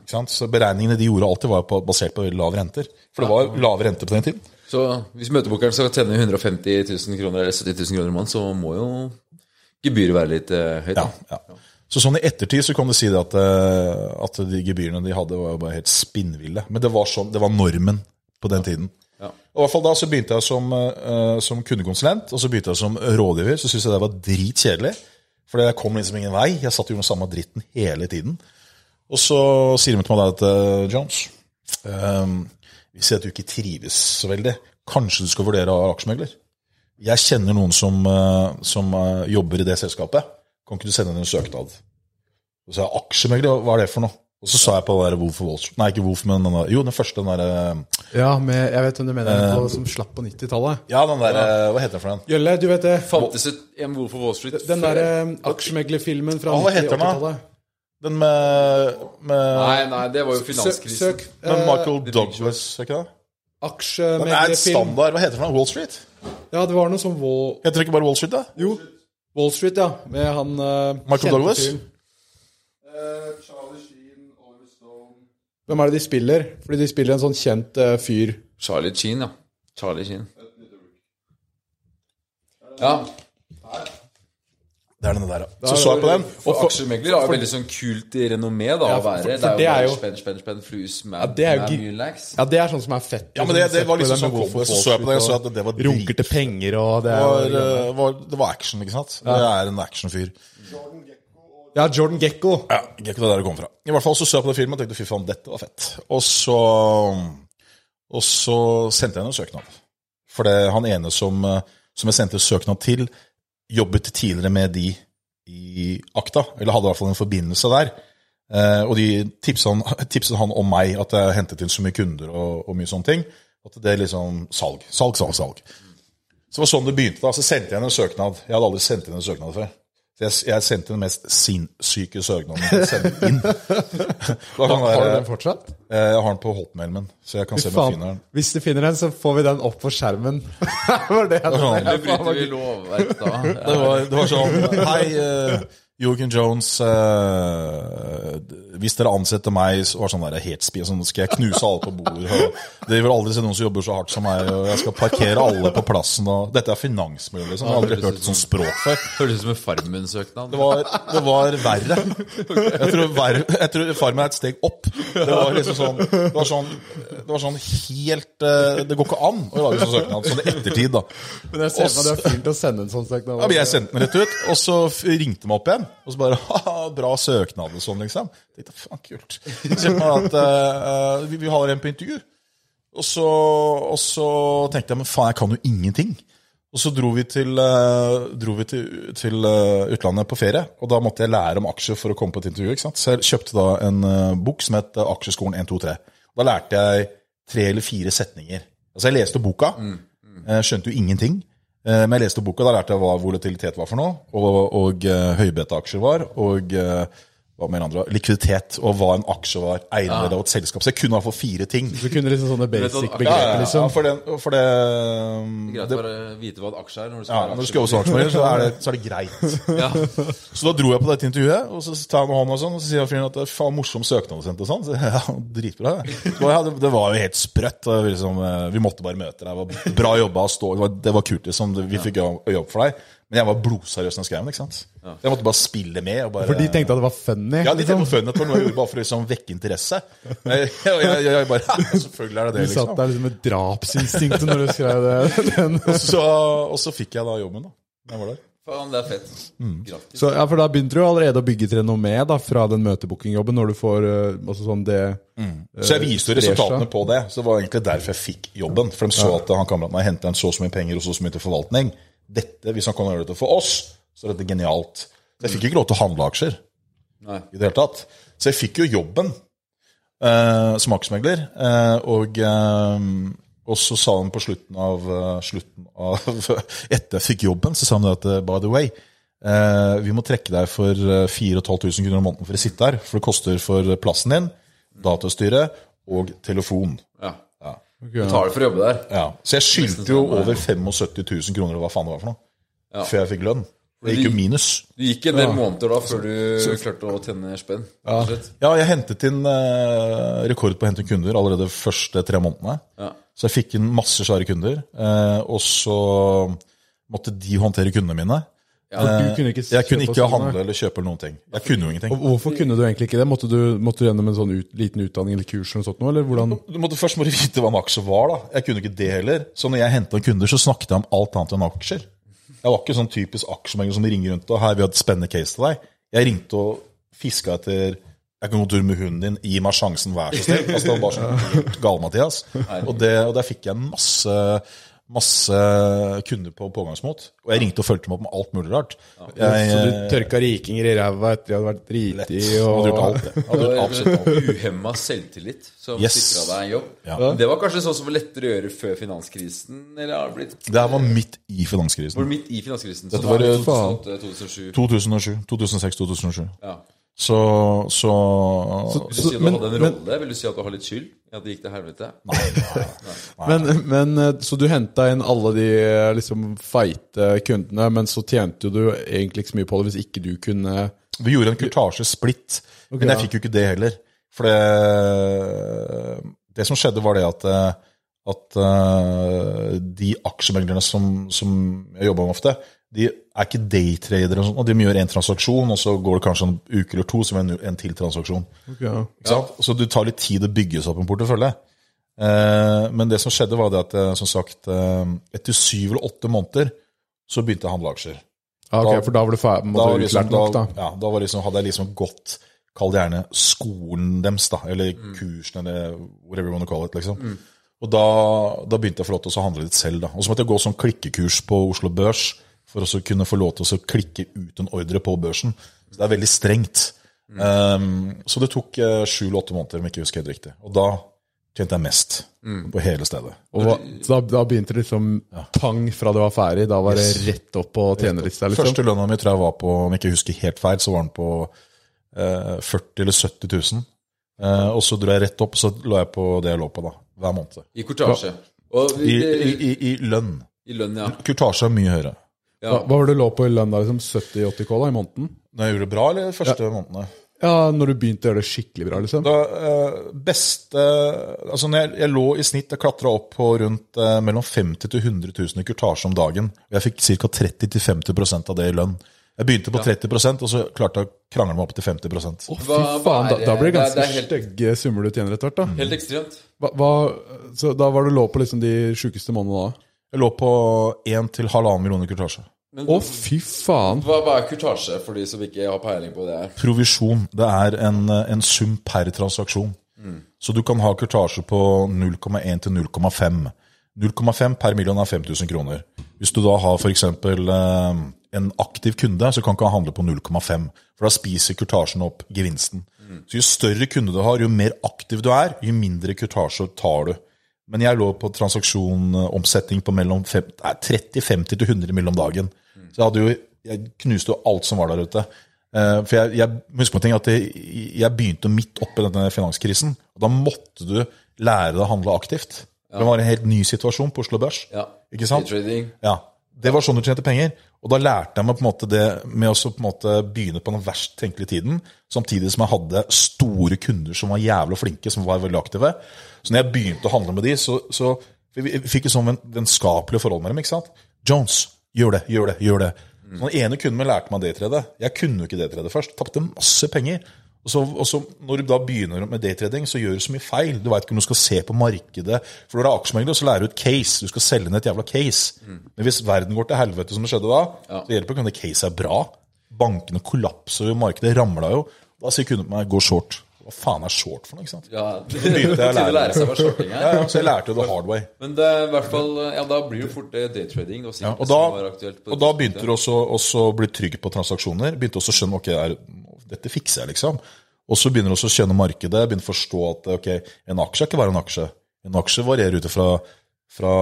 Ikke? Så beregningene de gjorde alltid var på, basert på lave renter. For det var lave renter på den tiden. Så hvis møtebookeren skal tjene 150 000 kroner eller 70 000 kroner i måneden, så må jo gebyret være litt høyt. høyt. Ja, ja. Så sånn i ettertid så kan du si det at, eh, at de gebyrene de hadde, var jo bare helt spinnville. Men det var sånn, det var normen på den tiden. Ja. Og i hvert fall da så begynte jeg som, uh, som kundekonsulent, og så begynte jeg som rådgiver. Så syntes jeg det var dritkjedelig. For jeg kom liksom ingen vei. Jeg satt gjorde den samme dritten hele tiden. Og så sier de til meg at uh, Jones, um, vi ser at du ikke trives så veldig. Kanskje du skal vurdere aksjemegler? Jeg kjenner noen som, uh, som jobber i det selskapet. Kan ikke du sende inn en søknad? Og så sa jeg aksjemegler, hva er det for noe? Og så sa jeg på den der Wolf of Wall Street Nei, ikke Wolf, men den der, jo, den første. den der, Ja, med, jeg vet hvem du mener, på, som slapp på 90-tallet. Ja, den der, Hva heter den for den? Gjølle, du vet det. Fantes det en Wolf of Wall Street Den derre aksjemeglerfilmen fra Å, hva heter den da? 90-80-tallet. Den med, med, Nei, nei, det var jo Søk, finanskrisen. søk med eh, Michael Douglas, er ikke det? Den er et aksjemeglerfilm. standard. Hva heter den for noe? Wall Street? Ja, det var noe sånn Wall... Heter det ikke bare Wall Street, da? Jo, Wall Street, ja. Med han uh, Michael Douglas? Hvem er det de spiller? Fordi de spiller en sånn kjent uh, fyr. Charlie Sheen, ja. Charlie Sheen. Ja, Det er den der, ja. Så jeg på den. og aksjemegler har jo veldig sånn kult renommé da, Ja, å være. for- det for er det jo er spenn, spenn, spenn, flus mad, Ja, det er jo. Ja, det er sånn som er fett. Ja, men det, det var liksom sånn of Så så jeg på det, og så at det var Runker til penger og det er var, eh, var, det var action, ikke sant? Det er en actionfyr. Ja, Jordan Gekko. Ja, Gekko, det der det kommer fra. I hvert fall så så jeg på den filmen og tenkte fy faen, dette var fett. Og så, og så sendte jeg en søknad. For det, han ene som, eh, som jeg sendte søknad til, jobbet tidligere med de i Akta, eller hadde i hvert fall en forbindelse der. Eh, og de tipset han, om meg, at jeg hentet inn så mye kunder og, og mye sånne ting. At det er liksom salg. Salg, salg, salg. Så det var sånn det begynte. da, Så sendte jeg inn en søknad. Jeg hadde aldri sendt inn en søknad før. Jeg, jeg sendte den mest sinnssyke søknaden jeg sendte inn. Det var Har du den fortsatt? eh, jeg har den på hotmailen min, så jeg kan se om jeg finner den. hvis du finner den, så får vi den opp på skjermen. var det jeg sånn. Det bryter vi lovverk da. Det var, det var sånn Hei, uh, Joakim Jones. eh, hvis dere ansetter meg, så var det sånn der helt spi, sånn, skal jeg knuse alle på bordet. Og dere vil aldri se noen som jobber så hardt som meg, og jeg skal parkere alle på plassen. Og, dette er finansmiljø, liksom. Jeg har aldri hørt et sånt språk før. Høres ut som en Farmen-søknad. Det var, det var verre. Jeg tror, ver, jeg tror Farmen er et steg opp. Det var liksom sånn Det var sånn, det var sånn helt eh, Det går ikke an å lage sånn søknad sånn i ettertid, da. Men jeg ser for meg det er fint å sende en sånn søknad. Ja, men jeg sendte den rett ut, og så ringte meg opp igjen. Og så bare Haha, bra søknad og sånn, liksom. Jeg tenkte, faen, kult. Så at uh, vi, vi har en på intervju. Og så, og så tenkte jeg men faen, jeg kan jo ingenting. Og så dro vi til, uh, dro vi til, til uh, utlandet på ferie, og da måtte jeg lære om aksjer for å komme på et intervju. ikke sant? Så jeg kjøpte da en uh, bok som het eh, Aksjeskolen 1, 2, 3. Da lærte jeg tre eller fire setninger. Altså Jeg leste boka, jeg skjønte jo ingenting. Eh, Men jeg leste boka, der lærte jeg hva volatilitet var for noe, og, og uh, høybeta-aksjer var, og hva mer andre, likviditet, og hva en aksje var, eiendel av et selskap. Så jeg kunne i hvert fall fire ting. Du kunne liksom sånne basic Ja, Ja, ja, begreper, ja, liksom. for det, for det, Greit å bare vite hva en aksje er når du skal ja, Når du skal så, er det- så er det greit. Ja. Så da dro jeg på dette intervjuet, og så tar jeg med hånda og sånn, og så sier fyren at det er faen morsom søknad du sendte og sånn. Så, ja, dritbra. det. Så, ja, det, det var jo helt sprøtt. og Liksom, eh, vi måtte bare møte deg. Det var bra jobba. Stå, det, var, det var kult, liksom. Vi fikk jobb for deg. Men jeg var blodseriøs når jeg skrev den. ikke sant? Jeg måtte bare spille med. Og bare, For de tenkte at det var funny. ja, de tenkte liksom. på fun, at det var noe jeg gjorde bare for å liksom, vekke interesse. Men jeg, jeg, jeg, jeg bare, Selvfølgelig er det det, liksom. Du satt der liksom med drapsinstinktet når du skrev det. Den. Så, og så fikk jeg da jobben, da. Jeg var der. Faen, det er fett. Mm. Så, ja, for da begynte du allerede å bygge et renommé da, fra den møtebookingjobben, når du får uh, sånn det Så jeg viste jo resultatene på det. Så det var egentlig derfor jeg fikk jobben. For de så at han kameraten hadde henta inn så og så mye penger og så og så mye til forvaltning. Dette, Hvis han kan gjøre dette for oss, så er dette genialt. Så jeg fikk ikke lov til å handle aksjer Nei. i det hele tatt. Så jeg fikk jo jobben eh, som aksjemegler. Eh, og, eh, og så sa han på slutten av, eh, slutten av Etter jeg fikk jobben, så sa han at eh, by the way eh, vi må trekke deg for eh, 4500 kroner i måneden for å sitte her. For det koster for plassen din, datastyret og telefon. Ja. Betaler for å jobbe der. Ja. Så jeg skyldte jo over 75 000 kroner, eller hva faen det var for noe, Ja. før jeg fikk lønn. Det gikk jo minus. Du gikk en del måneder da før du klarte å tjene spenn. Ja. Ja, jeg hentet inn eh, rekord på å hente kunder allerede de første tre månedene. Ja. Så jeg fikk inn masse svære kunder, eh, og så måtte de håndtere kundene mine. Du kunne ikke Jeg kunne ikke handle eller kjøpe noen ting. Jeg kunne jo ingenting. Og Hvorfor kunne du egentlig ikke det? Måtte du, måtte du gjennom en sånn ut, liten utdanning eller kurs eller sånt noe, eller hvordan? Du måtte først må du vite hva en aksje var. da. Jeg kunne ikke det heller. Så når jeg henta kunder, så snakket jeg om alt annet enn aksjer. Jeg var ikke sånn typisk aksjemegler som ringer rundt og her vi har et spennende case til deg. Jeg ringte og fiska etter jeg kan gå tur med hunden din, gi meg sjansen, vær så snill. Altså, det var bare sånn galt, gal-Mathias. Og, det- og der fikk jeg masse, masse kunder på pågangsmot. Og jeg ringte og fulgte dem opp med alt mulig rart. Jeg, Så du tørka rikinger i ræva etter de hadde vært driti hadde og gjort alt det. Hadde gjort alt. Uhemma selvtillit som Yes. sikra deg en jobb. Ja. Det var kanskje sånn som var lettere å gjøre før finanskrisen? Eller har det blitt Det her var midt i Var finanskrisen. det midt i finanskrisen? Dette var, var eh, 2008-2007? 2007. 2006-2007. Ja. Så, så, Vil du si at du men- hadde en men- rolle? Vil du si at du har litt skyld i at det gikk til helvete? Men, men eh, Så du henta inn alle de eh, liksom feite kundene, men så tjente jo du egentlig ikke så mye på det hvis ikke du kunne Vi gjorde en kurtasjesplitt, men jeg ja. fikk jo ikke det heller. For det, det som skjedde, var det at, eh, at de aksjemeglerne som, som jeg jobba med ofte, de er ikke daytradere, og sånt, og de gjør én transaksjon, og så går det kanskje en uke eller to, som en, en til transaksjon. ja. Ikke sant? Så det tar litt tid å bygge seg opp en portefølje. Eh, men det som skjedde, var det at eh, som sagt, eh, etter syv eller åtte måneder så begynte jeg å handle aksjer. Ja, ok, Da- For da var du ferdig, Da, måtte var liksom, nok, da. ja, da var liksom, hadde jeg liksom gått Kall det gjerne skolen deres, da, eller kursen, eller whatever you want to call it. liksom. Og da, da begynte jeg å få lov til å handle litt selv. da. Og så måtte jeg gå sånn klikkekurs på Oslo Børs for å kunne få lov til å klikke ut en ordre på børsen. Så det er veldig strengt. Um, så det tok eh, sju eller åtte måneder, om jeg ikke husker helt riktig. Og da tjente jeg mest på hele stedet. Og hva, så da, da begynte det liksom pang fra det var ferdig. Da var det rett opp på tjenerlista, liksom. Første lønna mi tror jeg var på, om jeg ikke husker helt feil, så var den på eh, 40 eller 70 000. Eh, og så dro jeg rett opp, så lå jeg på det jeg lå på da, hver måned. I kortasje. Og I, i, i, i lønn. i lønn, ja. Kurtasje er mye høyere. Hva, hva var det du lå på i lønn da? liksom 70-80 k da, i måneden? Når jeg gjorde det bra, eller de første månedene? Ja, når du begynte å gjøre det skikkelig bra, liksom? Da, eh, beste Altså, når jeg, jeg lå i snitt, jeg klatra opp på rundt eh, mellom 50 000 til 100 000 i kurtasje om dagen. Og jeg fikk ca. 30-50% av det i lønn. Jeg begynte på 30% og så klarte jeg å krangle meg opp til 50 Fy Hva- fy faen, da, da blir det Det ganske det helt- stygge summer du tjener etter hvert, da. Helt ekstremt. Hva, hva, så da var du lå på liksom de sjukeste månedene da? Jeg lå på 1 til 1,5 millioner i kurtasje. Å, fy faen! hva, hva er kurtasje, for de som ikke har peiling på det? Provisjon. Det er en, en sum per transaksjon. Så du kan ha kurtasje på 0,1 til 0,5. 0,5 per million er 5000 kroner. Hvis du da har f.eks. Eh, en aktiv kunde, så kan ikke han handle på 0,5. For da spiser kurtasjen opp gevinsten. Så Jo større kunde du har, jo mer aktiv du er, jo mindre kurtasje tar du. Men jeg lå på transaksjonomsetning på mellom fem- nei, 30-50 til 100 mill. om dagen. Så jeg, hadde jo, jeg knuste jo alt som var der ute. Eh, For jeg, jeg husker på en ting at jeg, jeg begynte midt oppi denne finanskrisen. og Da måtte du lære deg å handle aktivt. Det var en helt ny situasjon på Oslo Børs. Ja. Ikke sant? Ja, Det var sånn du tjente penger. Og da lærte jeg meg på en måte det med å på en måte begynne på den verst tenkelige tiden, samtidig som jeg hadde store kunder som var jævla flinke, som var veldig aktive. Så når jeg begynte å handle med de, så, så vi fikk et sånn vennskapelig forhold med dem. ikke sant? Jones, gjør det, gjør det, gjør det. Så Den ene kunden min lærte meg daytrade. Jeg kunne jo ikke daytrade først. Tapte masse penger. Og så, og så Når du da begynner med daytrading, så gjør du så mye feil. Du veit ikke om du skal se på markedet. For når du er aksjemegler, så lærer du et case. Du skal selge ned et jævla case. Men hvis verden går til helvete, som det skjedde da, så hjelper ikke om det case er bra. Bankene kollapser jo, markedet ramla jo. Da sier kunden på meg 'gå short'. Hva faen er short for noe? ikke sant? Ja, begynte jeg å til å lære lære seg hva shorting er. ja, så jeg lærte the hard way. Men det er i hvert fall Ja, da blir det jo fort det daytrading. Det Ja, og, da, det og da begynte du også, også å bli trygg på transaksjoner. Begynte også å skjønne ok, er, dette fikser jeg, liksom. Og så begynner du også å skjønne markedet. Begynner å forstå at ok, en aksje er ikke bare en aksje. En aksje varierer ut fra, fra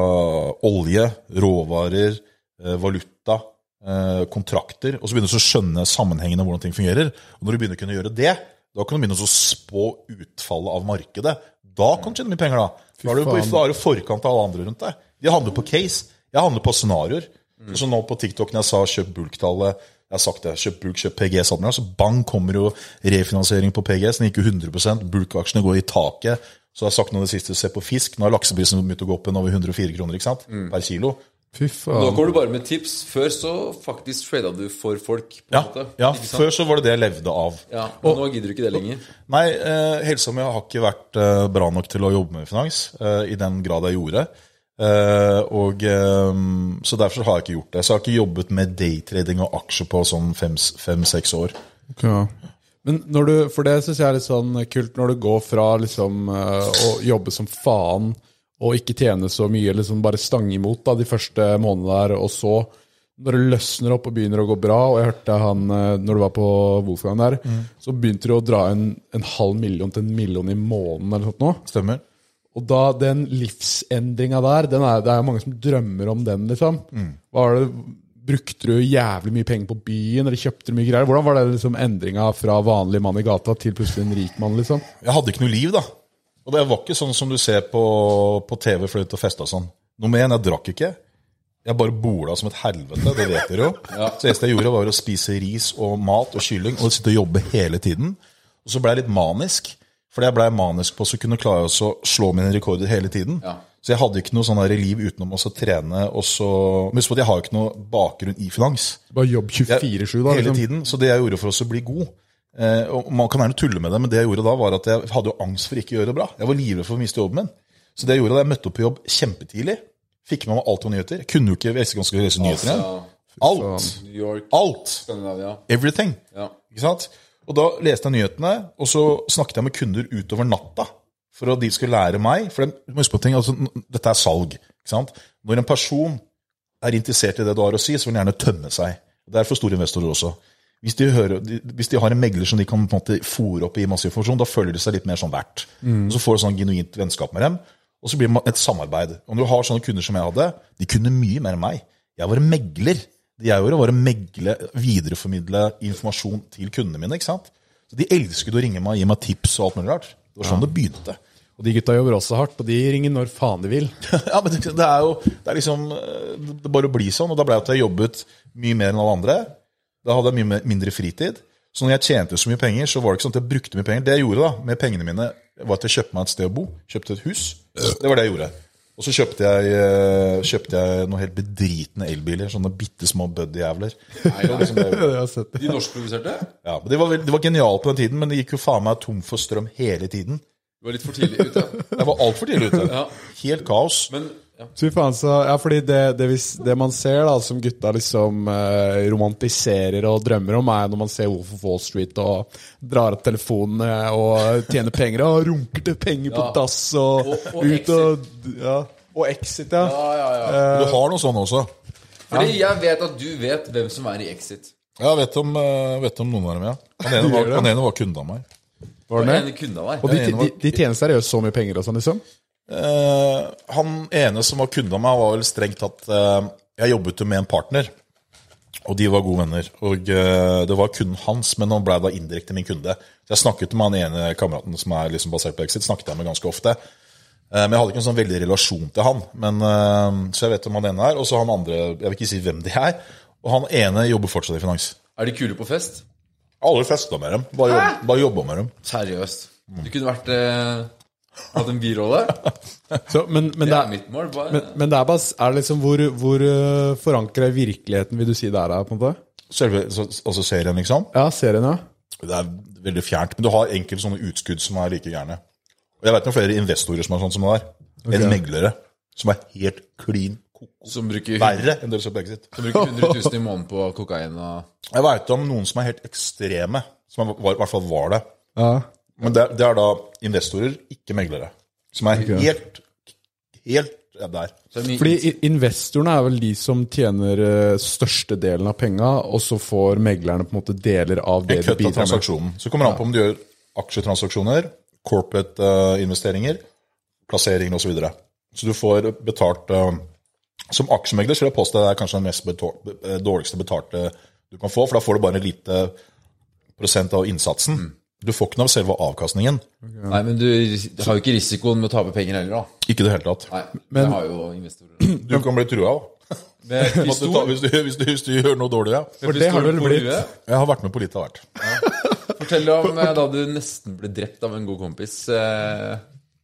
olje, råvarer, eh, valuta, eh, kontrakter. Og så begynner du å skjønne sammenhengene hvordan ting fungerer. Og når du begynner å kunne gjøre det, da kan du begynne å spå utfallet av markedet. Da kan du tjene mye penger, da. Da er du da er du forkant av alle andre rundt deg. De handler på case. Jeg handler på scenarioer. Så nå på TikTok når jeg sa 'kjøp bulktallet', jeg har sagt det, kjøp bulk, kjøp PGS. så bang kommer jo refinansiering på PGS. Den gikk jo 100 Bulkaksjene går i taket. Så jeg har sagt noe det siste, se på fisk. Nå har lakseprisen begynt å gå opp igjen over 104 kroner ikke sant? per kilo. Fy faen. Nå kommer du bare med tips. Før så faktisk trada du for folk. på en Ja, måte. ja før så var det det jeg levde av. Ja, og nå gidder du ikke det lenger. Nei, eh, helsa mi har ikke vært eh, bra nok til å jobbe med finans eh, i den grad jeg gjorde. Eh, og eh, Så derfor har jeg ikke gjort det. Så jeg har ikke jobbet med daytrading og aksjer på sånn fem-seks år. Okay. Men når du, for det syns jeg er litt sånn kult, når du går fra liksom eh, å jobbe som faen og ikke tjene så mye, liksom bare stange imot da, de første månedene der, og så når det løsner opp og begynner å gå bra, og jeg hørte han eh, når du var på Wolfgang der, så begynte du å dra inn en halv million til en million i måneden eller noe sånt. Stemmer? Og da, den livsendringa der, den er, det er jo mange som drømmer om den, liksom. Var det, brukte du jævlig mye penger på byen, eller kjøpte du mye greier? Hvordan var det liksom endringa fra vanlig mann i gata til plutselig en rik mann, liksom? Jeg hadde ikke noe liv, da. Og det var ikke sånn som du ser på, på TV fløy ut og festa sånn. Nummer én, jeg drakk ikke. Jeg bare bola som et helvete, det vet dere jo. Så det eneste jeg gjorde, var å spise ris og mat og kylling og sitte og jobbe hele tiden. Og så ble jeg litt manisk. Fordi jeg ble manisk på å kunne klare å slå mine rekorder hele tiden. Ja. Så jeg hadde ikke noe sånn der liv utenom å trene og så Men Husk på at jeg har jo ikke noe bakgrunn i finans. Bare jobb 24-7, da. Hele Liksom. tiden. Så det jeg gjorde for oss å bli god og Man kan gjerne tulle med det, men det jeg gjorde da, var at jeg hadde jo angst for ikke å gjøre det bra. Jeg var livredd for å miste jobben min. Så det jeg gjorde da, jeg møtte opp på jobb kjempetidlig. Fikk med meg alt av nyheter. Jeg kunne jo ikke jeg skulle lese nyheter igjen. Alt. Alt. Everything. Ikke sant? Og da leste jeg nyhetene, og så snakket jeg med kunder utover natta. For at de skulle lære meg. For de, huske på ting, altså, dette er salg. Ikke sant? Når en person er interessert i det du har å si, så vil den gjerne tømme seg. Det er for store investorer også. Hvis de, hører, hvis de har en megler som de kan på en måte fòre opp i masse informasjon, da føler de seg litt mer sånn verdt. Og Så får du sånn genuint vennskap med dem, og så blir det et samarbeid. Om du har sånne kunder som jeg hadde, de kunne mye mer enn meg. Jeg var en megler. Det jeg gjorde, var å megle, videreformidle informasjon til kundene mine. ikke sant? Så De elsket å ringe meg og gi meg tips og alt mulig rart. Det var sånn det begynte. Og de gutta jobber også hardt, og de ringer når faen de vil. ja, men det, det er jo det er liksom eh, Det bare blir sånn. Og da ble det at jeg jobbet mye mer enn alle andre. Da hadde jeg mye mindre fritid. Så når jeg tjente så mye penger, så var det ikke sånn at jeg brukte mye penger. Det jeg gjorde da, med pengene mine, var at jeg kjøpte meg et sted å bo. Kjøpte et hus. Det var det jeg gjorde. Og så kjøpte jeg, eh, kjøpte jeg noen helt bedritne elbiler. Sånne bitte små buddy-jævler. Det liksom det. Det. De norskproduserte? Ja, men det var, veld- de var genialt på den tiden, men det gikk jo faen meg tom for strøm hele tiden. Du var litt for tidlig ute. Jeg var altfor tidlig ute. Ja. Helt kaos. Men. Fy faen, så, ja, fordi det, det, vis- det man ser da, som gutta liksom eh, romantiserer og drømmer om, er når man ser Wolf of Wall Street og drar opp telefonene og tjener penger og runker til penger på Ja. dass og, Og- og ut og ja. Og Exit, ja. Ja, ja, ja. Du har noe sånn også. Fordi jeg vet at du vet hvem som er i Exit. Ja, vet om, eh, vet om noen av dem, ja. Han ene var, han ene var kunde av meg. Var Og det en kunde av deg. Og de, de, de tjener seriøst så mye penger og sånn, liksom? Eh, han ene som var kunde av meg, var vel strengt tatt uh, Jeg jobbet jo med en partner, og de var gode venner. Og uh, det var kunden hans, men han ble da indirekte min kunde. Så jeg snakket med han ene kameraten som er liksom basert på Exit, snakket jeg med ganske ofte. Men jeg hadde ikke en sånn veldig relasjon til han. Men, så jeg vet om han ene er. Og så han andre Jeg vil ikke si hvem de er. Og han ene jobber fortsatt i finans. Er de kule på fest? Jeg har aldri festa med dem. Bare, jobb, bare jobba med dem. Seriøst. Du kunne vært Hatt en birolle. Så, men, men, Det er er, mitt mål. Bare. men, men det er bare er det liksom Hvor, hvor uh, forankra i virkeligheten vil du si det er, på en måte? Selve så- altså serien, liksom. Ja, serien, ja. Det er veldig fjernt. Men du har enkelte sånne utskudd som er like gærne. Og jeg vet noen flere investorer som er sånn som det der. Enn meglere. Som er helt klin koko. Som bruker, Verre enn dere ser på Exit. som bruker 100 000 i måneden på kokain og Jeg veit om noen som er helt ekstreme. Som er, var, i hvert fall var det. ja. Men det, det er da investorer, ikke meglere. Som er helt Helt der. er Fordi investorene er vel de som tjener største størstedelen av penga, og så får meglerne på en måte deler av det de bidrar med. Så kommer det an på om du gjør aksjetransaksjoner, corporate eh, investeringer, plasseringer osv. Så, videre. så du får betalt eh, Som aksjemegler så vil jeg påstå det er kanskje den mest betal, eh, dårligste betalte du kan få, for da får du bare en lite prosent av innsatsen. Du får ikke noe av selve avkastningen. Nei, men du har jo ikke risikoen med å tape penger heller, da. Ikke i det hele tatt. Nei, det har jo investorer. Du kan bli trua av. Du. Hvis, du- hvis, du- hvis du gjør noe dårlig, ja. For det har du vel blitt. Jeg har vært med på litt av hvert. Fortell om eh, da du nesten ble drept av en god kompis. eh,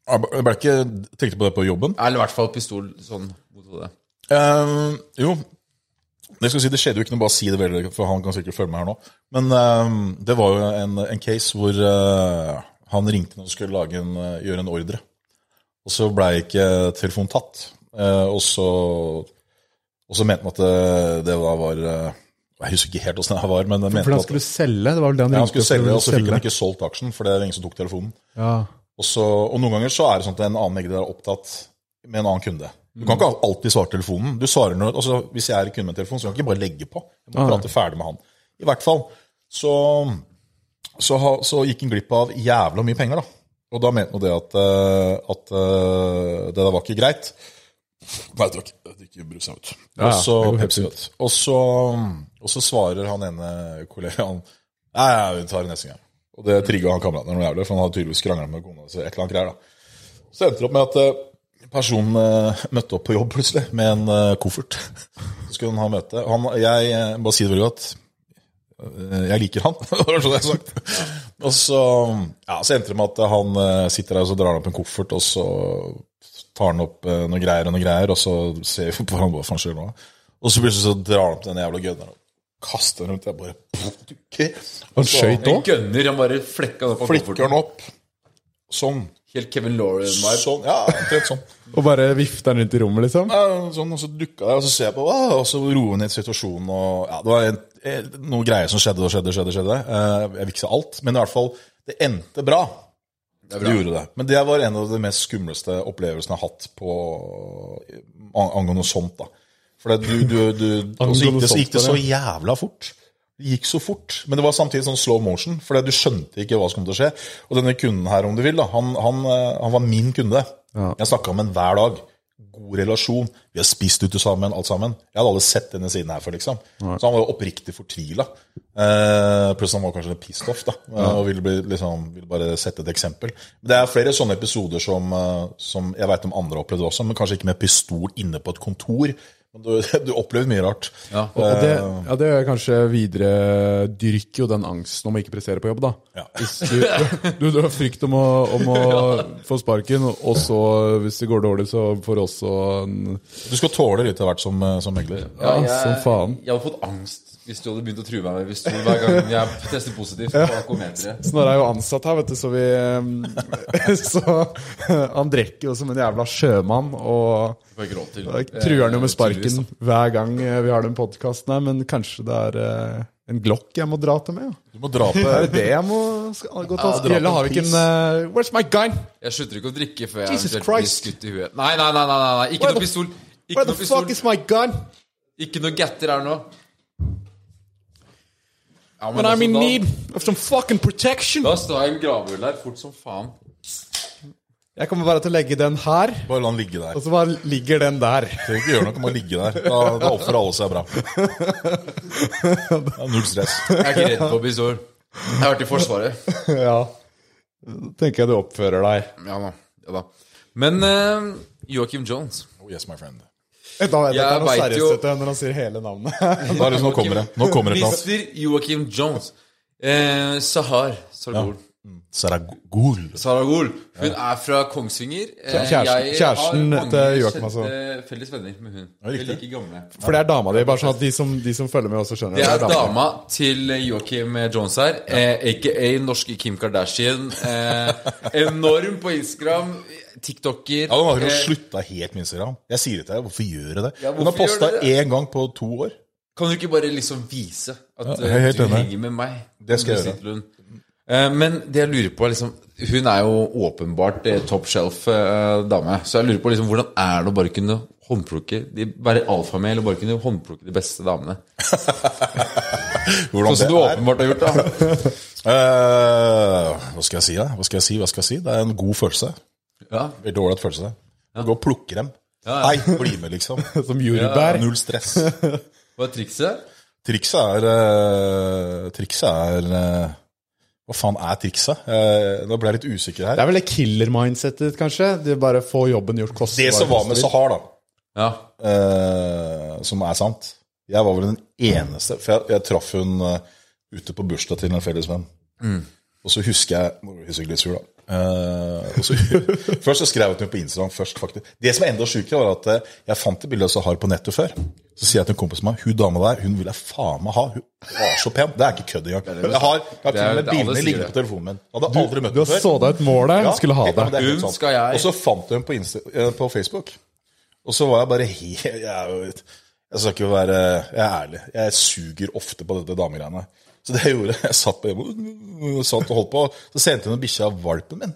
Jeg ble ikke tenkte på det på jobben. Eller i hvert fall pistol sånn mot hodet. Eh, jo, det skal si, det skjedde jo ikke noe, bare si det veldig, for han kan sikkert følge meg her nå. Men eh, det var jo en, en case hvor uh, han ringte når han skulle en, uh, gjøre en ordre. Og så ble ikke telefonen tatt. Uh, og, så, og så mente han at det, det var, var Jeg husker ikke helt åssen det var, men jeg mente For han at skulle selge? Det var vel det han ja, han skulle selge, og så fikk han ikke solgt aksjen, for det er ingen som tok telefonen. Ja. Og, så, og noen ganger så er det sånn at en annen megler er opptatt med en annen kunde. Du kan ikke alltid svare telefonen. Du svarer når, altså Hvis jeg er kunde med en telefon, så kan jeg ikke bare legge på. Jeg må prate ferdig med han. I hvert fall så, så, så gikk han glipp av jævla mye penger, da. Og da mente han det at, eh, at eh, det der var ikke greit. Nei, takk. Jeg drikker brus, jeg, vet. Ja, Og så Pepsi, vet. Og så, og så svarer han ene kollegaen Nei, ja, vi tar det neste gang. Og det trigga han kameraten noe jævlig, for han hadde tydeligvis krangla med kona si. da. Så endte det opp med at personen eh, møtte opp på jobb plutselig med en eh, koffert. Så skulle han ha møte. Han, jeg bare sier det veldig godt. Eh, Jeg liker han, var sånn jeg sagt. Og så, ja, så endte det med at han sitter der og så drar han opp en koffert, og så tar han opp noen noe greier og noen greier, og så ser vi på hva faen skjer nå. Og så plutselig så drar han opp den jævla gunneren og kaster den rundt. Jeg bare okay. Han skøyt òg? han bare flekka den opp Flikker den opp. Sånn. Helt Kevin Lauren-vibe. Sånn, ja, omtrent sånn. Og bare vifta den rundt i rommet, liksom? Ja, sånn, og så dukka jeg, og så ser jeg på hva, og så roer ned situasjonen. og ja, Det var en, en, noe greier som skjedde og skjedde. skjedde, skjedde. Eh, Jeg vil ikke si alt, men i hvert fall, det endte bra. Det, gjorde det. Men det var en av de mest skumleste opplevelsene jeg har hatt på ang- angående sånt. da. For det, du, du, du, og så gikk det, så gikk det så jævla fort. Det gikk så fort. Men det var samtidig sånn slow motion, for du skjønte ikke hva som kom til å skje. Og denne kunden her, om du vil, da, han, han, eh, han var min kunde. Jeg snakka med ham hver dag. God relasjon. Vi har spist ute sammen, alt sammen. Jeg hadde aldri sett denne siden her før, liksom. Så han var jo oppriktig fortvila. Eh, pluss han var kanskje litt pissed off, da. ja. Og ville, bli, liksom, ville bare sette et eksempel. Men det er flere sånne episoder som, eh, som jeg veit om andre har opplevd også, men kanskje ikke med pistol inne på et kontor. Men du, du opplevde mye rart. Ja. Og det, ja, det kanskje videre dyrker jo den angsten om å ikke prestere på jobb, da. Ja. Hvis du, du, du har frykt om å, om å få sparken, og så, hvis det går dårlig, så får du også en Du skal tåle litt av hvert som, eh, som megler. Ja, som faen. Jeg har fått angst hvis du hadde begynt å true meg med pistol hver gang jeg tester positivt på alkometeret. Snorre er jo ansatt her, vet du, så vi Så han drikker jo som en jævla sjømann, og truer han jo med Eh, sparken hver gang vi har den podkasten her, men kanskje det er eh, en Glock jeg må dra til med? Ja. Du må dra på Er det det jeg må gå til? Ja, har vi ikke en eh, Where's my gun? Jeg slutter ikke å drikke før jeg Jesus blir skutt i huet. Nei, nei, nei, nei, nei, ikke noe pistol. Where Ikke the noe pistol. fuck is my gun? Ikke noe gatter her nå. Ja, men When I'm altså, in da- need of some fucking protection. Da står jeg i en gravøl der fort som faen. Jeg kommer bare til å legge den her, Bare la den ligge der. og så bare ligger den der. Trenger ikke gjøre noe, må ligge der. Da, da oppfører alle seg bra. Det er null stress. Jeg er ikke redd for pistol. Jeg har vært i Forsvaret. Ja. Tenker jeg du oppfører deg. Ja da. Ja, da. Men uh, Joachim Jones Oh, yes, my friend. Da vet jeg Jeg ikke noe vet seriøst jo- når han sier hele navnet. Da er det, nå kommer det. Nå kommer det. Mr. Joakim Jones. Eh, Sahar Sargol. Saragol. Saragol. Hun er fra Kongsvinger. Eh, Kjæresten- jeg kjæresten til Joakim, altså. felles venner med hun. Vi er like gamle. For det er dama di, bare sånn at de som, de som følger med, også skjønner Det er dama er dama til Joakim Jones her, eh, aka norske Kim Kardashian. Eh, enorm på Instagram. TikToker. Ja, Hun har eh, slutta helt med Instagram. Jeg sier det til deg. Hvorfor gjør du det? Ja, Hun har posta det? én gang på to år. Kan du ikke bare liksom vise at Ja, eh, du henger med meg? Det skal jeg gjøre. Eh, Men det jeg lurer på er liksom Hun er jo åpenbart eh, top shelf eh. Så jeg lurer på liksom hvordan er det å bare kunne håndplukke de, Være alfamel og bare kunne håndplukke de beste damene? Sånn som du åpenbart har gjort, da. uh, hva skal jeg si, da? Hva skal jeg si? Hva skal jeg si? Det er en god følelse. Ja. Veldig ålreit følelse. Du går og plukker dem. Hei, bli med, liksom. Som jordbær. Null stress. Hva er trikset? Trikset er uh, Trikset er eh, Hva faen er trikset? Eh, nå ble jeg litt usikker her. Det er vel det killer-mindsetet, kanskje? er bare få jobben gjort kostbar. Det som var med Sahar, da, Ja. eh, som er sant Jeg var vel den eneste For jeg, jeg traff hun eh, ute på bursdag til en felles venn. Og så husker jeg Nå ble jeg sikkert litt sur, da. Eh, og så, først så skrev jeg til henne på Instagram. først faktisk. Det som er enda sjukere, var at eh, jeg fant et bilde av Sahar på nettet før. Så sier jeg til en kompis av meg hun dama der hun vil jeg faen meg ha. Hun var så pen. Det er ikke kødd engang. Jeg har, jeg har til og med det bildene liggende på telefonen min. Hadde hadde aldri møtt Du henne før. før. så deg et mål der. Ja, skulle ha ja, det. skal jeg- Og så fant hun henne på, Insta, eh, på Facebook. Og så var jeg bare helt Jeg, jeg skal ikke være Jeg er ærlig. Jeg suger ofte på dette damegreiene. Så det jeg gjorde Jeg satt på hjemme satt og holdt på. Så sendte hun en bikkje av valpen min.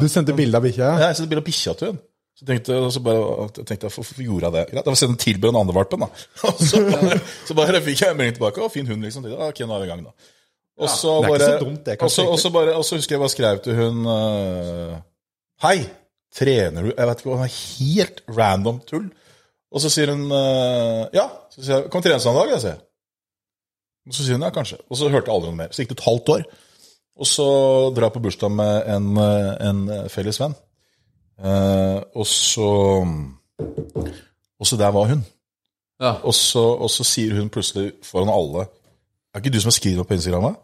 Du sendte bilde av bikkja? Ja, jeg sendte bilde av bikkja til hun. Så tenkte, så bare, tenkte jeg, hvorfor gjorde jeg det? Greit, jeg var sendt tilbud den andre valpen, da. Og så, så bare fikk jeg en melding tilbake. Å, fin hund, liksom. Da, ok, nå er vi i gang, da. Og så det ikke bare, så dumt, det, og så, kanskje, og bare, og så husker jeg bare skrev til hun uh, Hei, trener du Jeg vet ikke hva, det var helt random tull. Og så sier hun uh, Ja. Så sier jeg, kom trene sammen en dag? Jeg sier. Og så sier hun ja, kanskje. Og så hørte jeg aldri noe mer. Så gikk det et halvt år. Og så drar jeg på bursdag med en, eh, en felles venn. Eh, og så Og så der var hun. Ja. Og så, og så sier hun plutselig foran alle Er ikke du som har skrevet noe på Instagram? da?»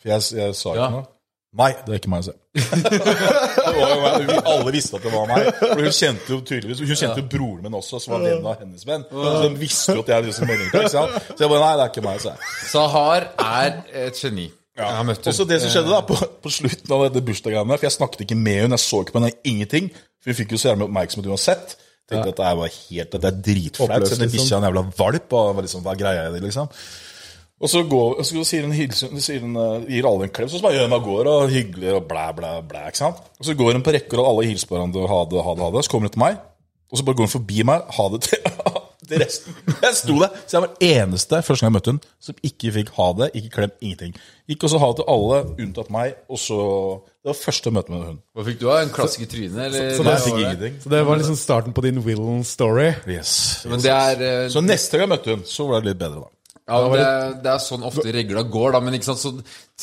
For jeg, jeg sa ikke Ja. noe. Nei, det er ikke meg, se. det var meg. Vi alle visste at det var meg. For hun kjente jo tydeligvis Hun kjente jo broren min også, som var venn av hennes venn. Så de visste jo at jeg liksom melding sant? Så jeg bare Nei, det er ikke meg, å se. Sahar er et geni. Ja. Og så det som skjedde da, på, på slutten av dette bursdagsgreiene For jeg snakket ikke med henne, jeg så ikke på henne, ingenting. For hun fikk jo så jævlig oppmerksomhet uansett. Tenkte at det er bare helt, dette er dritflaut. Sender liksom. bikkja en jævla valp, og var liksom, hva er greia i det, liksom? Og så, går, og så sier hun, hilsen, sier hun uh, gir alle en klem, så bare gjør hun av går, og hyggelig, og blæ, blæ, blæ, ikke sant? Og så går hun på rekker, og alle hilser på hverandre, og ha det, ha det, ha det. Så kommer hun til meg, og så bare går hun forbi meg, ha det til, til resten. Jeg sto der, så jeg var den eneste, første gang jeg møtte hun, som ikke fikk ha det, ikke klem, ingenting. Gikk også ha det til alle, unntatt meg, og så, det var første møte med hun. Hva fikk du av? En klassisk tryne? Eller? Så Hva jeg fikk ingenting. Så det var liksom starten på din Willen-story? Yes. Men det er, eh, Så neste gang jeg møtte hun, så var det litt bedre da. Ja, det, er, det er sånn ofte regla går, da. Men ikke sant, så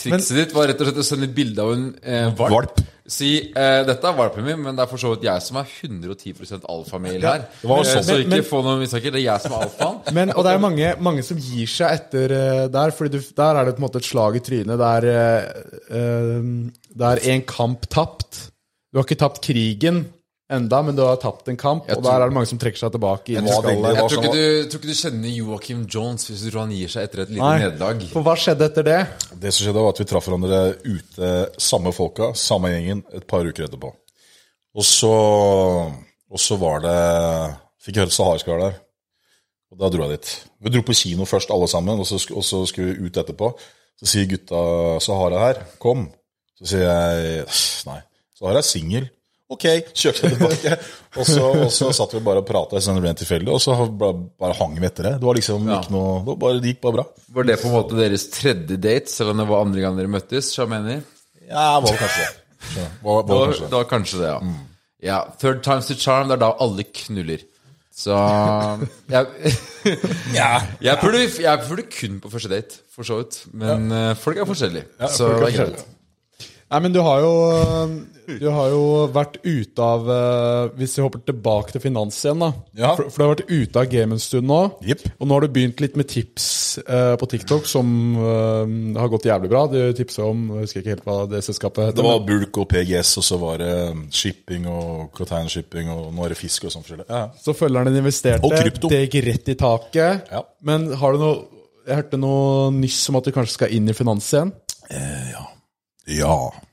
trikset ditt var rett og slett å sende bilde av en eh, valp. Si eh, 'dette er valpen min', men det er for så vidt jeg som er 110% alfamail her. det var Eh, sånn. så ikke men- få noen mistanker. Det er jeg som er alfaen. Men, og det er mange, mange som gir seg etter uh, der, for der er det på en måte et slag i trynet. Der, uh, det er en kamp tapt. Du har ikke tapt krigen enda, men du har tapt en kamp. Og der er det mange som trekker seg tilbake. Jeg, tror-. Jeg tror ikke, du, tror ikke du kjenner Joakim Jones hvis du tror han gir seg etter et lite nederlag. For hva skjedde etter det? Det som skjedde var at vi traff hverandre ute, samme folka, samme gjengen, et par uker etterpå. Og så, og så var det Fikk høre Sahar-skar der. Og da dro jeg dit. Vi dro på kino først, alle sammen, og så, og så skulle vi ut etterpå. Så sier gutta Sahara er her, kom. Så sier jeg nei, Sahara er singel. Ok, kjørte jeg tilbake. og, så, og så satt vi bare og prata sånn rent tilfeldig, og så bare, bare hang vi etter det. Det var liksom Ja. ikke noe det, bare, det gikk bare bra. Var det på en måte deres tredje date, selv om det var andre gang dere møttes? Mener Ja, var det kanskje det. Var, var var, kanskje det det. var kanskje det, ja. Ja, Third time's the charm, det er da alle knuller. Så jeg, jeg, puler, jeg puler kun på første date, for så vidt. Men ja. folk er forskjellige. så folk er forskjellige. Nei, men du har jo Du har jo vært ute av eh, Hvis vi hopper tilbake til finans igjen, da. Ja. For, for du har vært ute av game en stund nå. Yep. Og nå har du begynt litt med tips eh, på TikTok som eh, har gått jævlig bra. Du tipsa om Jeg husker ikke helt hva det selskapet heter. Det var bulk og PGS, og så var det shipping og containershipping, og nå er det fisk og sånn forskjellig. Ja. Så følgeren din investerte. Det gikk rett i taket. Ja. Men har du noe Jeg hørte noe nyss om at du kanskje skal inn i finans igjen. Eh, ja.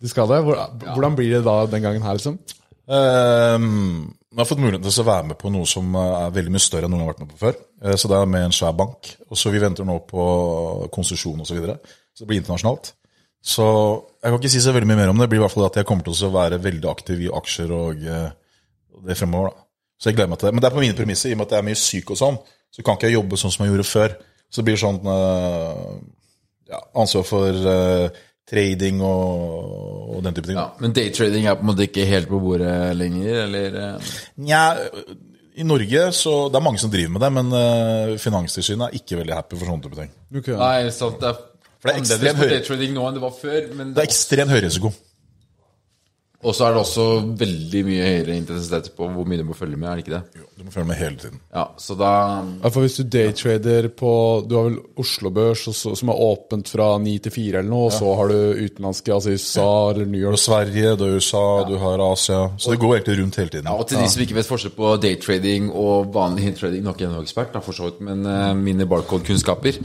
Du skal det? Hvordan blir det da den gangen her, liksom? Um, jeg har fått muligheten til å være med på noe som er veldig mye større enn noen har vært med på før. Eh, Så det er med en svær bank. Og så Vi venter nå på konsesjon osv. Så, videre. så det blir internasjonalt. Så jeg kan ikke si så veldig mye mer om det. Det blir i hvert fall at jeg kommer til å være veldig aktiv i aksjer og eh, og det fremover. da. Så jeg gleder meg til det. Men det er på mine premisser. I og med at jeg er mye syk og sånn, så kan ikke jeg jobbe sånn som jeg gjorde før. Så det blir sånn eh, ja, ansvar for trading og, og den type ting. Ja, men daytrading er på en måte ikke helt på bordet lenger, eller? eh? Nja, i Norge så Det er mange som driver med det, men uh, Finanstilsynet er ikke veldig happy for sånne type ting. Okay. Nei, sant, det er For det er ekstremt høy- daytrading nå enn det var før. Det er ekstremt høy risiko. Og så er det også veldig mye høyere intensitet på hvor mye du må følge med, er det ikke det? Du må følge med hele tiden. Ja, så da Ja, for Hvis du daytrader på Du har vel Oslo Børs, som er åpent fra 9 til 4 eller noe, og så har du utenlandske, altså USA eller New Du har Sverige, du har USA, du har Asia. Så det går egentlig rundt hele tiden. Ja, og til de som ikke vet forskjell på daytrading og vanlig trading Nå er ikke jeg noen ekspert, da, for så vidt, men uh, mine barcode-kunnskaper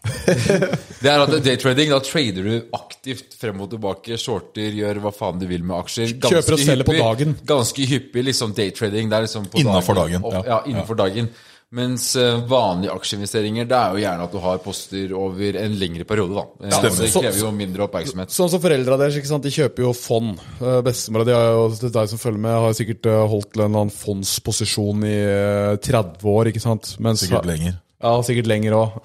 Det er at daytrading, da trader du aktivt frem og tilbake, shorter, gjør hva faen du vil med aksjer. Kjøper og selger på dagen. Ganske hyppig liksom daytrading. Det er liksom på Innenfor dagen, dagen. ja. ja, innenfor dagen. Mens eh, vanlige aksjeinvesteringer, det er jo gjerne at du har poster over en lengre periode, da. Stemmer. det krever jo mindre oppmerksomhet. Sånn som foreldra deres, ikke sant? de kjøper jo fond. Eh, Bestemora di har deg som følger med, har sikkert eh, holdt en eller annen fondsposisjon i eh, 30 år, ikke sant? Mens, Sikkert lenger. Ja, sikkert lenger òg.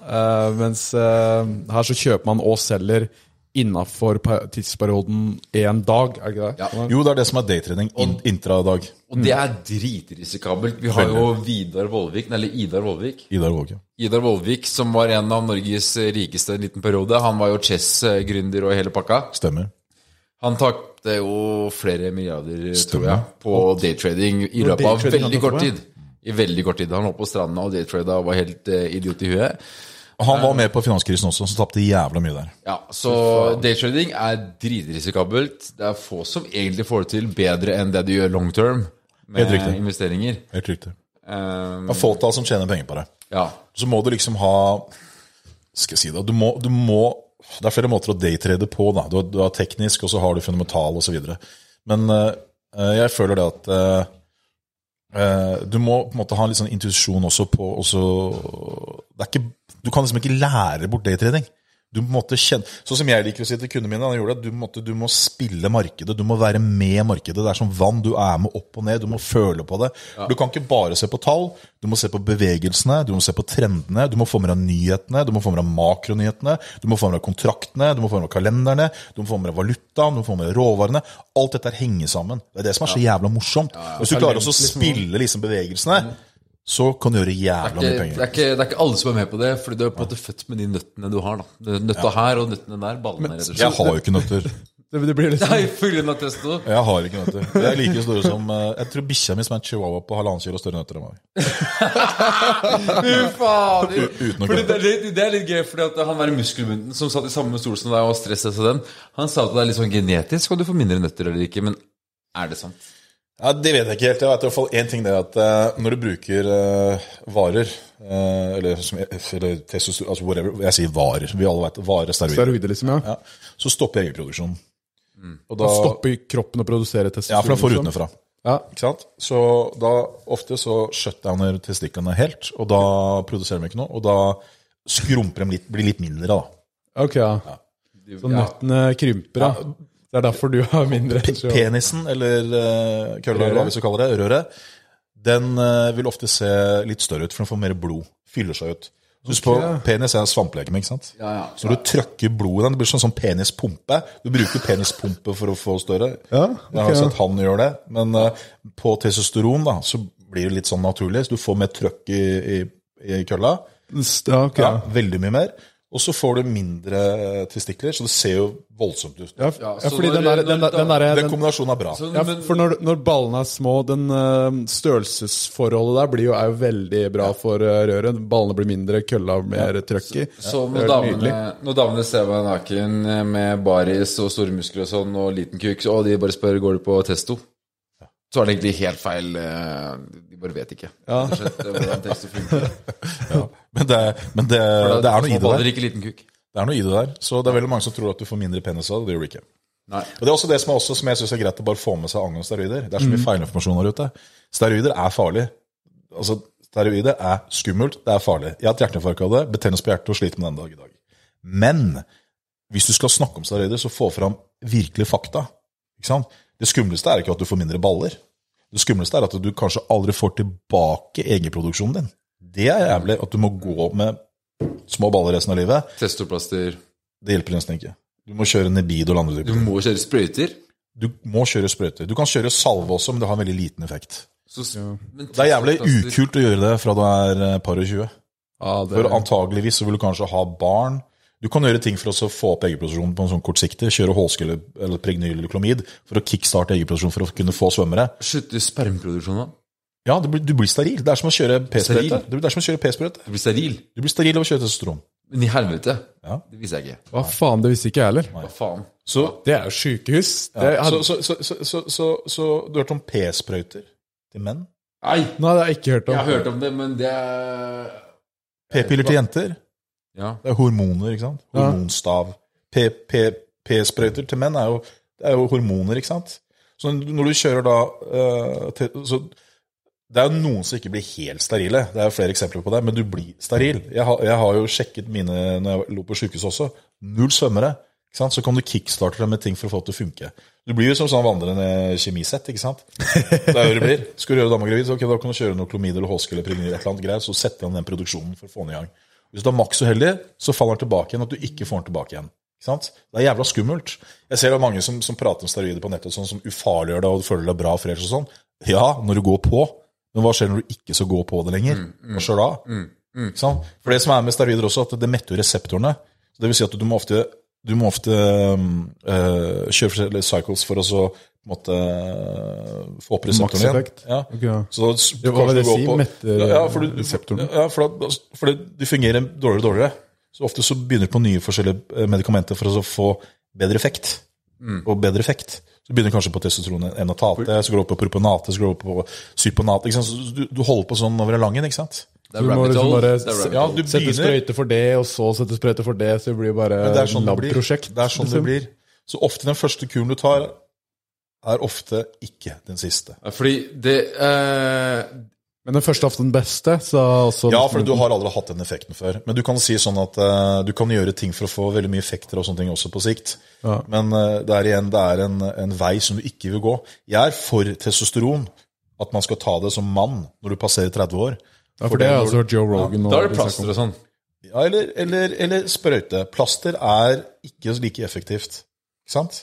mens uh, her så kjøper man og selger innafor tidsperioden én dag, er det ikke det? Ja. Jo, det er det som er daytrading. In, intradag. Og det er dritrisikabelt. Vi har jo Vidar Vollvik, eller Idar Vollvik. Idar Våge. Idar Vollvik, som var en av Norges rikeste en liten periode. Han var jo chess-gründer og hele pakka. Stemmer. Han tapte jo flere milliarder, tror jeg, på daytrading i løpet av veldig kort tid. I veldig kort tid. Han lå på stranda og daytrada og var helt eh, idiot i huet. Og Han var med på finanskrisen også, så tapte jævla mye der. Ja, Så daytrading er dritrisikabelt. Det er få som egentlig får det til bedre enn det du gjør long term med Helt riktig. investeringer. Helt riktig. Um, Det er fåtall som tjener penger på det. ja. Så må du liksom ha Skal jeg si det du må, du må, Det er flere måter å daytrade på. da. Du har, du har teknisk, og så har du fundamental osv. Men eh, jeg føler det at eh, eh, du må på en måte ha en litt sånn intuisjon også på også, ikke, Du kan liksom ikke lære bort daytrading. Du må på en måte kjenne, Sånn som jeg liker å si til kundene mine, han gjorde det, du, måtte, du må spille markedet. Du må være med markedet. Det er som vann. Du er med opp og ned. Du må føle på det. Du kan ikke bare se på tall. Du må se på bevegelsene, du må se på trendene. Du må få med deg nyhetene, du må få med deg makronyhetene. Du må få med deg kontraktene, du må få med deg kalenderne, du må få med deg valutaen, du må få med deg råvarene. Alt dette henger sammen. Det er det som er så jævla morsomt. Hvis du klarer å spille liksom bevegelsene, så kan du gjøre jævla mye er, penger. det, er ikke, det er ikke alle som er med på det, Fordi du er på en måte født med de nøttene du har. da Nøtta her og nøttene der. Ballene, Men, Jeg har jo ikke nøtter. Det, det blir liksom Nei, full av. Jeg har ikke nøtter. Jeg er like store som eh, Jeg tror bikkja mi som er en chihuahua på halvannen kilo større nøtter enn meg. Fy fader! uten Fordi det, er litt, det er litt gøy, fordi at han der muskelbunden som satt i samme stol som deg og stresset seg den, han sa at det er litt sånn genetisk, og du får mindre nøtter eller ikke. Men er det sant? Ja, Det vet jeg ikke helt. Jeg vet i hvert fall én ting. det er at eh, Når du bruker eh, varer, eh, eller, eller testosteron, altså whatever, jeg sier varer, vi alle vet varer, steroider, steroider, liksom, ja. ja, så stopper eggproduksjonen. Og da, Da stopper kroppen å produsere ja, for den får liksom. utenfra. Ja. Ikke sant? Så da ofte så shutdowner testiklene helt, og da produserer de ikke noe. Og da skrumper de litt, blir litt mindre, da. Ok, ja. Så nøttene krymper, ja. Det er derfor du har mindre. Pe- Penisen, eller uh, kølla, eller hva vi skal kalle det, røret, den uh, vil ofte se litt større ut, for den får mer blod. Fyller seg ut. Husk på, Penis er en svamplegeme, ikke sant? Ja, ja. Så når du trykker blodet i den, det blir sånn, sånn penispumpe. Du bruker penispumpe for å få større. Ja, Jeg har sett han gjøre det. Men uh, på testosteron da, så blir det litt sånn naturlig. Så du får mer trøkk i, i, i kølla. Ja, ok. Ja, veldig mye mer. Og så får du mindre eh, testikler, så det ser jo voldsomt ut. Ja, Ja, ja, fordi når- den der, den, der- den der, Den den, kombinasjonen er bra. Så, ja, For når, når ballene er små, den øh, størrelsesforholdet der blir jo, er jo veldig bra for øh, røret. Ballene blir mindre, kølla mer trøkk i. så så når damene, når damene ser meg naken eh, med baris og store muskler og sånn, og liten kuk, og de bare spør går du på testo, så er det egentlig helt feil. eh, De bare vet ikke. Rett og slett, eh, hvordan testo funker. Ja. Men, det, men det, det er noe i det der. ikke liten kuk. Det er noe i det der. Så det er veldig mange som tror at du får mindre penis av det. Det gjør du ikke. Nei. Og Det er også det som, er også, som jeg syns er greit å bare få med seg angående steroider. Det er så mye feilinformasjon her ute. Steroider er farlig. Altså, Steroider er skummelt, det er farlig. Jeg har hatt hjerteinfarkt av det, betennelse på hjertet og sliter med den dag i dag. Men hvis du skal snakke om steroider, så få fram virkelig fakta. Det skumleste er ikke at du får mindre baller. Det skumleste er at du kanskje aldri får tilbake egenproduksjonen din. Det er jævlig at du må gå med små baller resten av livet. Testoplaster. Det hjelper nesten ikke. Du må kjøre Nebido eller andre Du må kjøre sprøyter. Du må kjøre sprøyter. Du kan kjøre salve også, men det har en veldig liten effekt. Så, men Det er jævlig ukult å gjøre det fra du er eh, par og 20. Ah, det, For antageligvis så vil du kanskje ha barn, Du kan gjøre ting for å få opp eggproduksjonen på en sånn kort sikte. Kjøre hålske eller, eller pregnyl eller klomid for å kickstarte eggproduksjon for å kunne få svømmere. Slutte spermproduksjonen da? Ja, du blir, du blir steril. Det er som å kjøre p-sprøyte. Det er som å kjøre p-sprøyte. Du blir steril. Du blir steril av å kjøre testosteron. Men i helvete. Ja. Det visste jeg ikke. Hva faen, det visste ikke jeg heller. Hva faen? Så, Det er jo sykehus. Det ja, hadde... så, så, så, så, så, så du har hørt om p-sprøyter til menn? Nei, Nei, det har jeg ikke hørt om. jeg har hørt om det, men det er P-piller til jenter? Ja. Det er hormoner, ikke sant? Hormonstav. P- P- P-sprøyter til menn er jo, det er jo hormoner, ikke sant? Så når du kjører da uh, til, så Det er jo noen som ikke blir helt sterile. Det er jo flere eksempler på det, men du blir steril. Jeg har, jeg har jo sjekket mine når jeg lå på sykehus også. Null svømmere. Ikke sant? Så kan du kickstarte det med ting for å få det til å funke. Du blir jo som sånn vandrende kjemisett, ikke sant? Det er jo det blir. Skal du gjøre dama gravid, så okay, da kan du kjøre noe klomid eller HSG eller primir, et eller annet greier, så setter han den produksjonen for å få den i gang. Hvis du er maks uheldig, så faller den tilbake igjen, at du ikke får den tilbake igjen. Ikke sant? Det er jævla skummelt. Jeg ser det er mange som, som prater om steroider på nettet sånn som ufarliggjør det, og føler deg bra ellers og sånn. Ja, når du går på, men hva skjer når du ikke skal gå på det lenger? Hva skjer da? Ikke sant? For det som er med steroider også, at det metter jo reseptorene. Så det vil si at du må ofte, du må ofte eh, kjøre forskjellige cycles for å så på måte få opp reseptorene igjen. Ja. Okay. ja. Så da, s- Ja, hva vil det si? på- Metter ja, for du, reseptorene? Ja, for, da, for det, de fungerer dårligere og dårligere. Så ofte så begynner du på nye forskjellige eh, medikamenter for å så få bedre effekt. Og bedre effekt. Så du begynner kanskje på testosteron enotate, så går du opp på proponate, så går du opp på syponate. Du, du holder på sånn over langen, lang ikke sant? Det Du er må rabbit liksom hole. bare Ja, du sette sprøyte for det, og så sette sprøyte for det, så det blir bare sånn lab-prosjekt. Det er sånn det liksom. blir. Så ofte den første kuren du tar, er ofte ikke den siste. Fordi det eh, Men den første ofte den beste, så også Ja, for du har aldri hatt den effekten før. Men du kan si sånn at uh, du kan gjøre ting for å få veldig mye effekter og sånne ting også på sikt. Ja. Men uh, det er igjen det er en, en vei som du ikke vil gå. Jeg er for testosteron. At man skal ta det som mann når du passerer 30 år. Ja, for det er altså Joe Rogan ja, Da er det plaster og sånn. Ja, eller, eller, eller sprøyte. Plaster er ikke like effektivt. Ikke sant?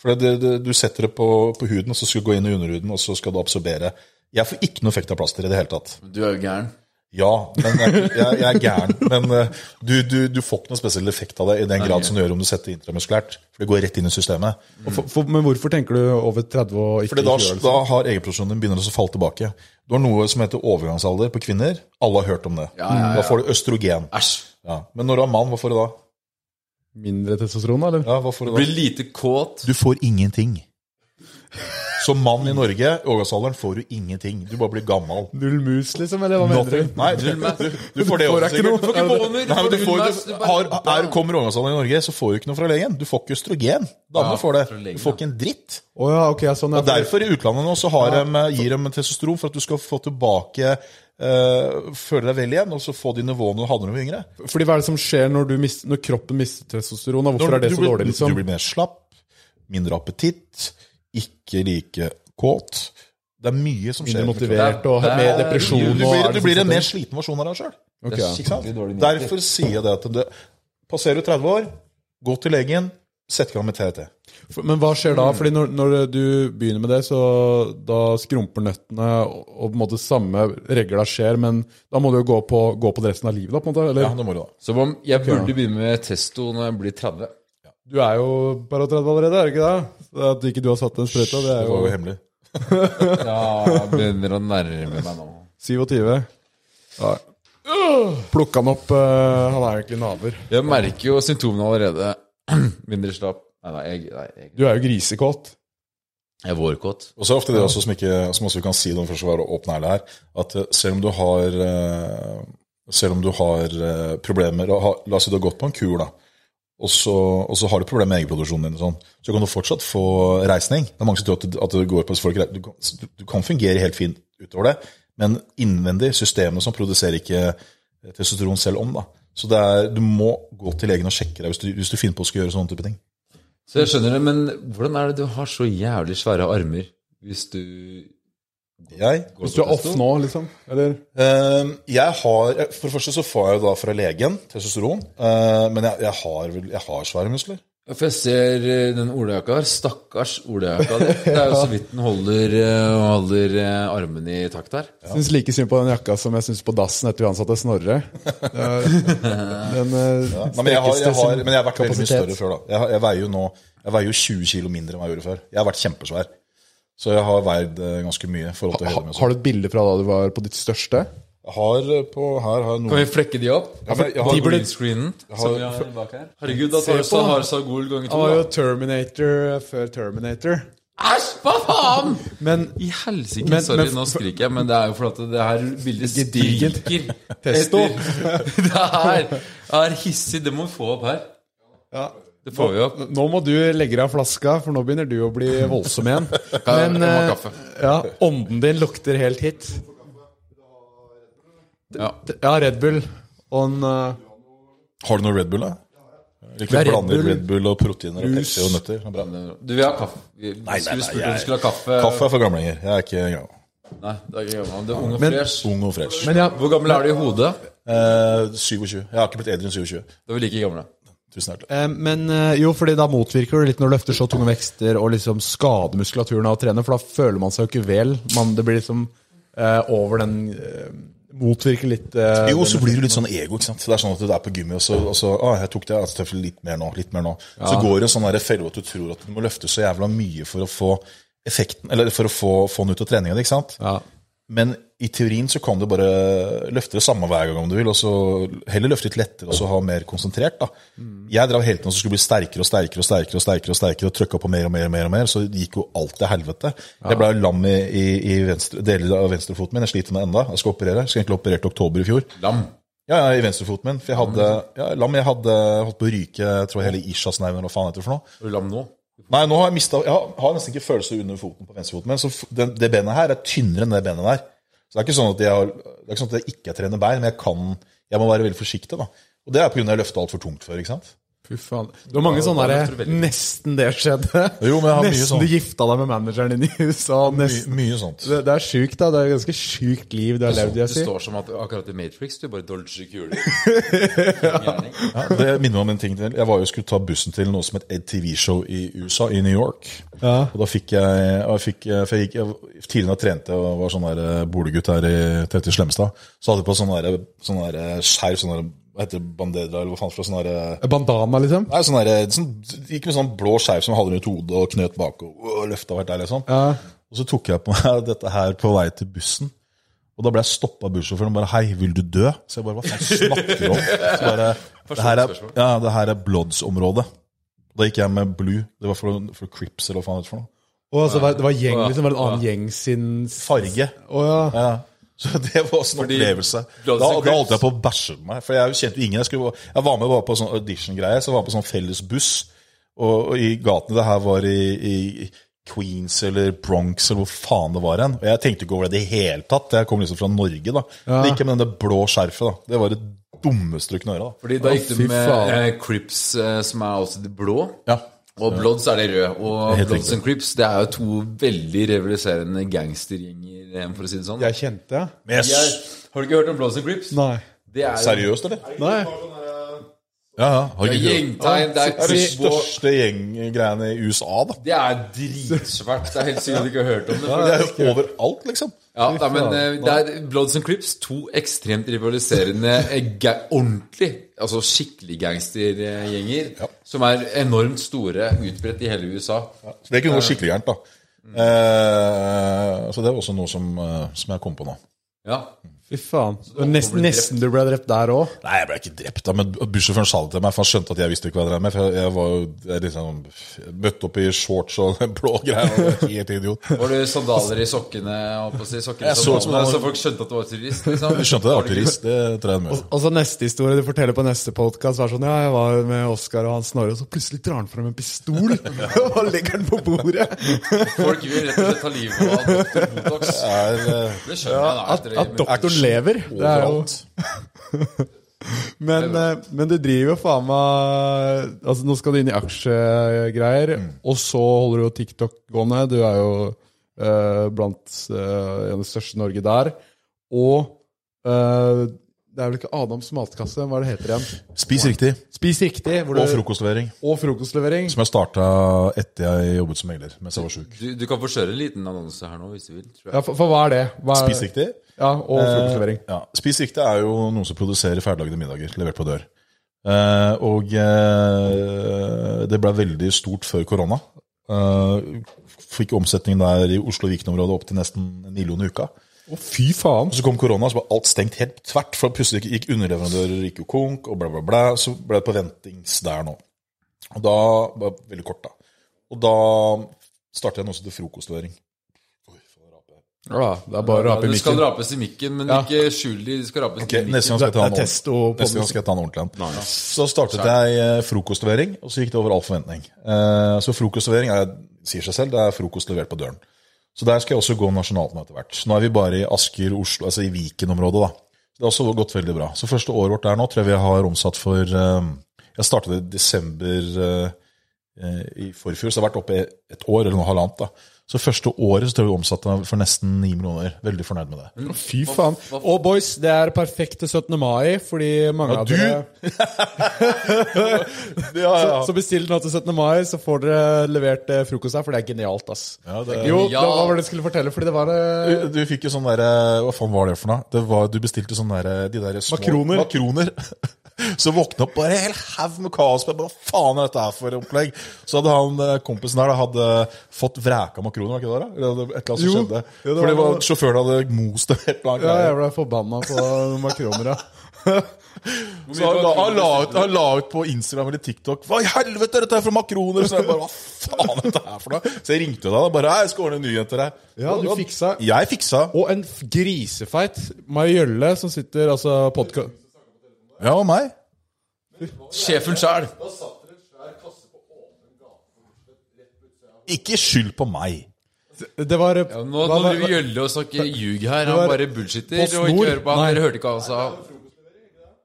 For det, det, du setter det på, på huden, og så skal du gå inn i underhuden, og så skal du absorbere. Jeg får ikke noe effekt av plaster i det hele tatt. Du er jo gæren. Ja, men jeg, jeg, jeg er gæren. Men eh, du, du, du får ikke noe spesiell effekt av det i den grad som du gjør om du setter intramuskulært. For det går rett inn i systemet. Og For, for, men hvorfor tenker du over 30 og ikke Fordi da, 20 år? da har egenproduksjonen din begynner å falle tilbake. Du har noe som heter overgangsalder på kvinner. Alle har hørt om det. Ja, ja, ja. Da får du østrogen. Æsj. Ja. Men når du er mann, hva får du da? Mindre testosteron, eller? Ja, hva får du da? Blir lite kåt. Du får ingenting. Som mann i Norge, i overgangsalderen, får du ingenting. Du bare blir gammel. Null mus, liksom? Eller hva mener Nothing. du? Nei, du, du, du får det også sikkert. Du får ikke boner, du Nei, men du får du, har, er, kommer overgangsalderen i Norge, så får du ikke noe fra legen. Du får ikke østrogen. Damene får det. Du får ikke en dritt. Å ja, ok, ja, sånn. Og Derfor i utlandet nå så har de, gir de testosteron for at du skal få tilbake Uh, Føle deg vel igjen, og så få de nivåene du hadde da du var yngre. Fordi hva er det som skjer når, du mis, når kroppen mister testosteron? Hvorfor Hvorfor er det så blir, dårlig, liksom? du blir mer slapp, mindre appetitt, ikke like kåt. Det er mye som skjer. Motivert og Det er- mer depresjon du, og blir, du blir en mer sliten versjon av deg sjøl. Okay. Er. Derfor sier jeg det at det, passerer du 30 år, gå til legen, sett i gang med TET Men hva skjer Mm. da? Fordi når, når du begynner med det, så da skrumper nøttene, og, og på en måte samme regla skjer, men da må du jo gå på, gå på det resten av livet, da, på en måte? Eller? Ja, det må du da. Som om jeg burde begynne med testo når jeg blir 30. Du er jo bare 30 allerede, er det ikke det? Så At ikke du har satt den sprøyta, det er Det var jo jo hemmelig. Ja, jeg begynner å nærme meg nå. 27. Ja. Plukka han opp eh, Han er egentlig naver. Jeg merker jo symptomene allerede. Mindre slapp. Nei, nei, jeg, nei, jeg, Du er jo grisekåt. jeg er vårkåt. Og så er det ofte det også som, ikke, som også vi kan si når vi å var åpne ærlig her, at eh, selv om du har eh, selv om du har eh, problemer og har, La oss si du har gått på en kur, da, og så, og så har du problemer med egenproduksjonen din, og sånn, så kan du fortsatt få reisning. Det er mange som tror at, at det går på folk, du, kan, du, kan fungere helt fint utover det, men innvendig, systemene som produserer ikke testosteron selv om. da. Så er, du må gå til legen og sjekke deg hvis du, hvis du finner på å gjøre sånne type ting. Så jeg skjønner det, men hvordan er det du har så jævlig svære armer hvis du Jeg Hvis du er off nå, liksom? Eller? Eh, jeg har, For det første så får jeg jo da fra legen testosteron. eh, men jeg, jeg, har jeg har svære muskler. For jeg ser eh, den olajakka her. Stakkars olajakka di. Det er jo så vidt den holder, eh, holder eh, armene i takt her. Syns like synd på den jakka som jeg syns på dassen etter vi ansatte Snorre. Er- Den ja. Nei, men, jeg har, jeg har, men jeg har vært veldig mye større før, da. Jeg, jeg veier jo nå Jeg veier jo 20 kilo mindre enn jeg gjorde før. Jeg har vært kjempesvær. Så jeg har veid eh, ganske mye. forhold til Ha, min har du et bilde fra da du var på ditt største? Jeg har eh, på Her har jeg Kan vi flekke de opp? Ja, jeg, jeg har- de burde screenen som vi har bak her. Herregud, da tar du. Sahar Sagol ganger Han to. var jo. Terminator før Terminator. Æsj, hva faen?! Men I helsike, Men- sorry, men- nå skriker jeg, men det er jo fordi det her bildet skriker. Testo. Det her er hissig. Det må vi få opp her. ja. Det får vi opp. Nå må du legge deg flaska, for nå begynner du å bli voldsom igjen. Men eh, ja, ånden din lukter helt hit. Ja. Ja, Red Bull og en eh, Har du noe Red Bull, da? Ikke Red blander Bull, Red Bull og proteiner og pepsi og nøtter. Er Bra. Du vil ha kaffe? Vi Nei, nei, skulle nei, jeg- du skulle ha kaffe. Kaffe er for gamlinger. Jeg er ikke gammel. Nei, det er ikke gammel. Du er ung og Men- fresh. Ung og fresh. Men ja, Hvor gammel er du i hodet? Eh, 27. Jeg har ikke blitt eldre enn 27. Da er vi like gamle. Tusen hjertelig. eh, men eh, jo, fordi da motvirker du litt når du løfter så tunge vekster og liksom skader muskulaturen av å trene, for da føler man seg jo ikke vel. Man, det blir liksom eh, over den eh, Motvirker litt uh, Jo, så blir du litt sånn ego. ikke sant? Det er sånn at du er på gymmet, og så, og så ah, jeg tok det, jeg tøffer litt mer nå, litt mer nå. Så går det en sånn felle at du tror at du må løfte så jævla mye for å få effekten, eller for å få, få den ut av treninga di? Ja. Men i teorien så kan du bare løfte det samme hver gang om du vil, og så heller løfte litt lettere og så ha mer konsentrert. da. Jeg drev hele tiden og skulle bli sterkere og sterkere og sterkere og sterkere og sterkere og trykka på mer og mer og mer, og mer, så det gikk jo alt til helvete. Jeg ble lam i, i, i venstre, deler av venstrefoten min. Jeg sliter med det enda. Jeg skal operere. Jeg skal egentlig operert i oktober i fjor. Lam. Ja, ja, i venstrefoten min. For jeg hadde ja, lam. Jeg hadde holdt på å ryke jeg tror hele ischiasnerven, eller hva faen heter det for noe. Er du lam nå? Nei, nå har jeg mistet, Jeg har, har nesten ikke følelse under foten på venstrefoten min. Så det, det benet her er tynnere enn det benet der. Så det er ikke sånn at jeg, har, det er ikke sånn at jeg ikke trener bein, men jeg kan Jeg må være veldig forsiktig, da. Og det er pga. jeg løfta altfor tungt før, ikke sant? Fy faen. Det var mange sånne derre. Nesten det skjedde. Jo, men jeg har mye nesten sånn. du gifta deg med manageren din i USA. Mye, Nesten. mye sånt. Det, det er sjukt, da. Det er et ganske sjukt liv du har levd, Det står som at akkurat i Matrix du bare dodger kuler. Ja, det minner meg om en ting til. Jeg var jo skulle ta bussen til noe som het TV-show i USA, i New York. Ja. Og da fikk jeg, jeg fikk, For jeg gikk jeg, Tidligere da trente og var sånn eh, boliggutt her i Tete Slemmestad, så hadde jeg på sånn der, sånn sånn der, hva heter det, bandera, eller hva faen for noe, sånn der, Bandana, liksom? Nei, sånn der, sånn, Gikk med sånn blå skeiv som jeg hadde rundt hodet og knøt bak og, og løfta hvert der, liksom. Ja. Og så tok jeg på meg dette her på vei til bussen. Og da ble jeg stoppa av bussjåføren og bare 'Hei, vil du dø?' Så jeg bare 'Hva faen snakker du om?' Så bare, det her er, ja, det her er Bloods-området. Da gikk jeg med Blue. Det var for, for Crips, eller hva faen det var. for noe. Altså, det var gjeng, liksom, var en annen gjeng sin Farge. Å ja. Ja. Så det var også en Fordi opplevelse. Da, da holdt jeg på å bæsje meg. For jeg kjente jo ingen. Jeg, skulle, jeg var med bare på sånn audition-greie, så jeg var på sånn felles buss. Og, og i gatene det her var i, i Queens eller Bronx eller hvor faen det var hen. Og jeg tenkte ikke over det i det hele tatt. Jeg kom liksom fra Norge, da. Det gikk med den der blå skjerfet, da. Det var det dummeste du kunne gjøre, da. Fordi da gikk du med eh, Crips, eh, som er også de blå. Ja. Og Bloods er det røde. Og Helt Bloods and Crips det er jo to veldig revoluserende gangstergjenger, eh, for å si det sånn. Jeg kjente det. Men jeg, Jeg, har du ikke hørt om Bloods and Crips? Nei. Det er seriøst, eller? Nei. Ja, ja. Har det er gjengtegn. Det Det er de er, største gjenggreiene i USA, da. det er dritsvært. Det er helt sikkert du ikke har hørt om det. Det er jo overalt, liksom. Ja, da, men eh, det er Bloods and Crips, to ekstremt rivaliserende, eh, ordentlig, altså skikkelig gangstergjenger, som er enormt store, utbredt i hele USA. Så det er ikke noe skikkelig gærent, da. Eh, så det er også noe som, eh, som jeg kom på nå. Ja. Fy faen. Nesten, nesten du ble drept der òg. Nei, jeg ble ikke drept, da, men bussjåføren sa det til meg, for han skjønte at jeg visste ikke hva jeg drev med. For jeg, jeg var jo jeg liksom møtte opp i shorts og en blå greie. og Helt idiot. Var du sandaler i sokkene? si, sokker i Jeg så var- så folk skjønte at du var turist? Liksom. Du skjønte det var turist, det tror jeg med. Og så neste historie du forteller på neste podkast, var sånn Ja, jeg var med Oskar og han Snorre, og så plutselig drar han frem en pistol og legger den på bordet. Folk vil rett og slett ta livet av doktor Botox. Det skjønner jeg. da At, etter at doktoren lever. Det er jo overalt. Men, eh, men du driver jo faen meg Altså Nå skal du inn i aksjegreier, og så holder du jo TikTok gående. Du er jo uh, blant uh, en av de største i Norge der. Og uh, Det er vel ikke Adams matkasse? Hva er det heter igjen? Spis riktig. Spis riktig. Hvor Og frokostlevering. og frokostlevering. Som jeg starta etter jeg jobbet som megler mens jeg var sjuk. Du, du kan få kjøre en liten annonse her nå, hvis du vil. Tror jeg. Ja, for, for hva er det? Hva er, Spis riktig. Ja, og frokostlevering. Ja, Spis riktig er jo noen som produserer ferdiglagde middager levert på dør. Eh, og eh, det ble veldig stort før korona. Eh, fikk omsetning der i Oslo Viken-området opp til nesten en million i uka. Å, fy faen. Så kom korona, så var alt stengt helt tvert. For plutselig gikk underleverandører gikk jo konk, og bla, bla, bla. Så ble det på ventings der nå. Og da veldig kort, da. Og da startet jeg noe som heter frokostlevering. Ja, det er bare å rape i det skal mikken. rapes i mikken, men Ja. ikke skjul de. De skal rapes okay, i mikken. Neste gang skal jeg ta en ordentlig. Neste gang skal jeg ta en ordentlig en. Så startet jeg eh, frokostlevering, og så gikk det over all forventning. Eh, Så frokostlevering er, sier seg selv, det er frokost levert på døren. Så der skal jeg også gå nasjonalt nå etter hvert. Nå er vi bare i Asker, Oslo, altså i Viken-området, da. Det har også gått veldig bra. Så første året vårt der nå tror jeg vi har omsatt for eh, Jeg startet i desember i forfjor, så det har vært oppe i et år, eller noe halvannet. da. Så første året så tror jeg vi omsatte for nesten 9 millioner. Veldig fornøyd med det. Mm. Fy faen. Og boys, det er perfekt til 17. mai, fordi mange Ja, av dere Ja, Så bestill nå til 17. mai, så får dere levert eh, frokost her, for det er genialt, ass. Ja, det- Jo, Ja. det var det jeg skulle fortelle, fordi det var eh, Du fikk jo sånn derre Hva faen var det for noe? Det var, du bestilte sånn derre De der små Makroner. makroner. Så våkna opp bare en hel haug med kaos. Hva faen er dette her for opplegg? Så hadde han eh, kompisen der da, hadde fått vræka makroner, var ikke det? da? Eller et eller annet som Jo. skjedde? Jo, det For det var sjåføren hadde most det et eller annet. Ja, jeg ble forbanna på makroner, ja. Så han la, han, la ut, han la ut på Instagram eller TikTok Hva i helvete er dette her for makroner? Så jeg bare, hva faen er dette her for noe? Så jeg ringte deg og bare Jeg skal ordne en nyhet til deg. Ja, du fiksa. Jeg fiksa. Og en grisefeit grisefeit Gjølle som sitter altså podkast... Ja, og meg. Sjefen sjæl. Ikke skyld på meg. Det var Ja, nå, driver driver Gjølle og snakker ljug her. Han bare bullshitter og ikke hører på han. Dere hørte ikke hva han sa.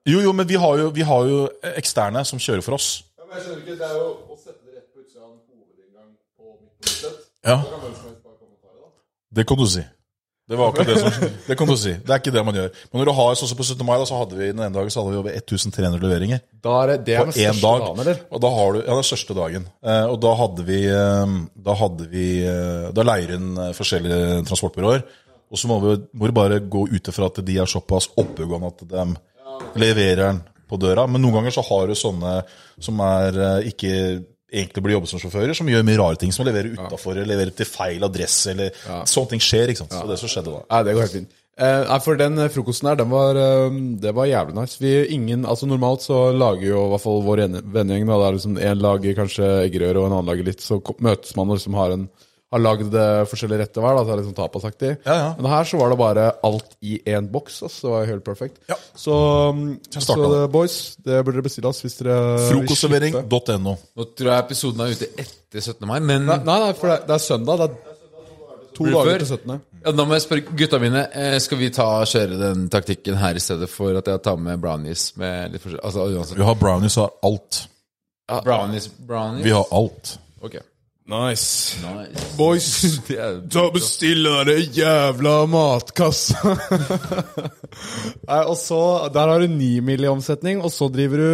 Jo, jo, men vi har jo, vi har jo eksterne som kjører for oss. Jeg skjønner ikke, Det er jo å sette det rett på utsida av en hovedinngang på midtpunktet. Ja, det kan du si. Det var akkurat det som Det kan du si. Det er ikke det man gjør. Men når du har sånn som på 17. mai, da, så hadde vi den ene dagen så hadde vi over 1300 leveringer. Da er det, det er På én dag. dagen, eller? Og da har du, ja, den største dagen. Eh, og da hadde vi eh, Da hadde vi eh, Da leier inn forskjellige transportbyråer. Og så må, vi, må bare gå ut ifra at de er såpass oppegående at de leverer den på døra. Men noen ganger så har du sånne som er ikke egentlig blir jobbet som sjåfører, som gjør mye rare ting, som å levere utafor, eller levere til feil adresse, eller sånne ting skjer. ikke sant? Så det som skjedde da. Nei, det går helt fint. Eh, nei, for den eh, frokosten her, den var, eh, det var jævlig nice. Vi, ingen, altså Normalt så lager jo i hvert fall vår vennegjeng da, der liksom en lager kanskje eggerøre og en annen lager litt. Så møtes man og liksom har en har lagd eh, forskjellige retter hver. da, så det er liksom tapasaktig. Ja, ja. Men her så var det bare alt i én boks. Altså, det var helt perfekt. Ja. Så, mm, så det, boys, det burde dere bestille oss hvis dere Frokostservering.no. Nå tror jeg episoden er ute etter 17. mai, men Nei, nei, nei, for det, det er søndag. Det er to dager til 17. ja, da må jeg spørre gutta mine. eh, Skal vi ta kjøre den taktikken her i stedet for at jeg tar med brownies? med litt? Altså. Vi har brownies og alt. Ja, Brownies, brownies. Vi har alt. Ok. Nice. Nice. Boys, Det ta bestill den jævla matkassa. Nei, og så, Der har du 9 mill. i omsetning, og så driver du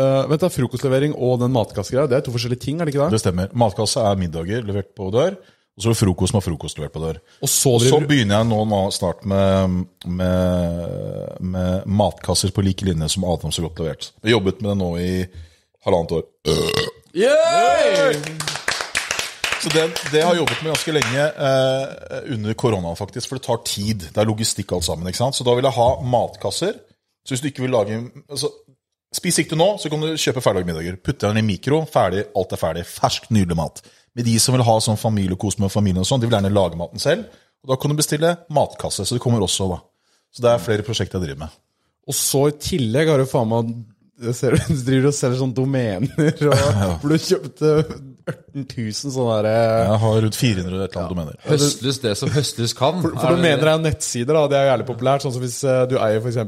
uh, Vent da, Frokostlevering og den matkassegreia, det er to forskjellige ting? er det ikke det? Det stemmer. Matkasse er middager levert på dør. Og så er det frokost med frokost levert på dør. Og så så begynner jeg nå, nå snart med, med, med matkasser på like linje som Adams så godt levert. Jeg har jobbet med det nå i halvannet år. Så det, det har jeg jobbet med ganske lenge eh, under koronaen, faktisk. For det tar tid. Det er logistikk alt sammen. ikke sant? Så da vil jeg ha matkasser. Så hvis du ikke vil lage altså, Spis ikke nå, så kan du kjøpe ferdige middager. Putte den i mikro, ferdig, alt er ferdig. Fersk, nydelig mat. Men de som vil ha sånn familiekos med familien, og sånn, de vil gjerne lage maten selv. Og Da kan du bestille matkasse. Så det kommer også, da. Så det er flere prosjekter jeg driver med. Og så i tillegg har du faen meg ser, Du driver og selger sånne domener, og for du kjøpte 18 000 sånne der, Jeg har rundt 400 et eller annet domener. Høstes det som høstes kan. For du det domener det? er jo nettsider, da. Det er jo jævlig populært. Sånn som hvis eh, du eier f.eks.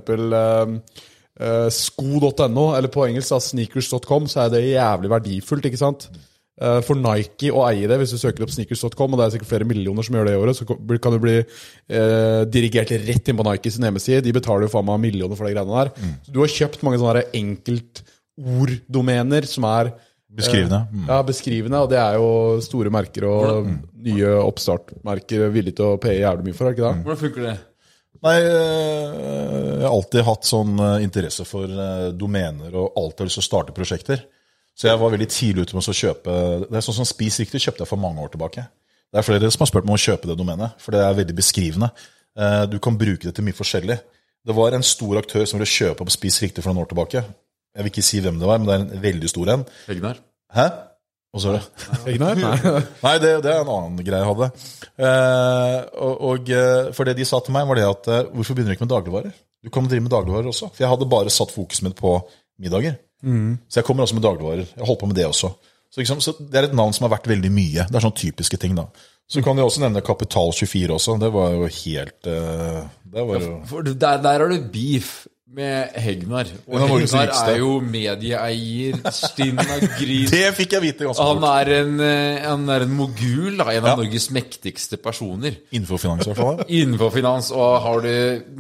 Uh, sko.no, eller på engelsk sneakers.com, så er det jævlig verdifullt, ikke sant? Uh, for Nike å eie det, hvis du søker opp sneakers.com, og det er sikkert flere millioner som gjør det i året, så kan du bli uh, dirigert rett inn på Nike sin hjemmeside. De betaler jo faen meg millioner for de greiene der. Så du har kjøpt mange sånne enkeltorddomener som er Beskrivende. Mm. ja, beskrivende, og det er jo store merker og nye oppstartmerker villige til å paye jævlig mye for, det ikke da? Hvordan funker det? Nei, øh, jeg har alltid hatt sånn øh, interesse for domener og alltid har lyst til å starte prosjekter. Så jeg var veldig tidlig ute med å kjøpe Det er sånn som Spis riktig kjøpte jeg for mange år tilbake. Det er flere som har spurt meg om å kjøpe det domenet, for det er veldig beskrivende. Eh, Du kan bruke det til mye forskjellig. Det var en stor aktør som ville kjøpe opp Spis riktig for noen år tilbake. Jeg vil ikke si hvem det var, men det er en veldig stor en. Egnar. Hæ? Hva sa du? Egnar? Nei. Nei, det, det er en annen greie jeg hadde. Eh, og, og eh, For det de sa til meg, var det at eh, hvorfor begynner du ikke med dagligvarer? Du kan drive med dagligvarer også. For jeg hadde bare satt fokuset mitt på middager. Så jeg kommer også med dagligvarer. Jeg holdt på med det også. Så, liksom, så Det er et navn som har vært veldig mye. Det er sånne typiske ting. da. Så kan jeg også nevne Kapital24 også. Det var jo helt eh, Det var jo der, der har du beef med Hegnar. Og Ja, Hegnar er jo medieeier, stinn av gris. Det fikk jeg vite ganske Han fort. er en, eh, han er en mogul, da, en av Ja. Norges mektigste personer. Innenfor finans, i hvert fall. Innenfor finans, og har du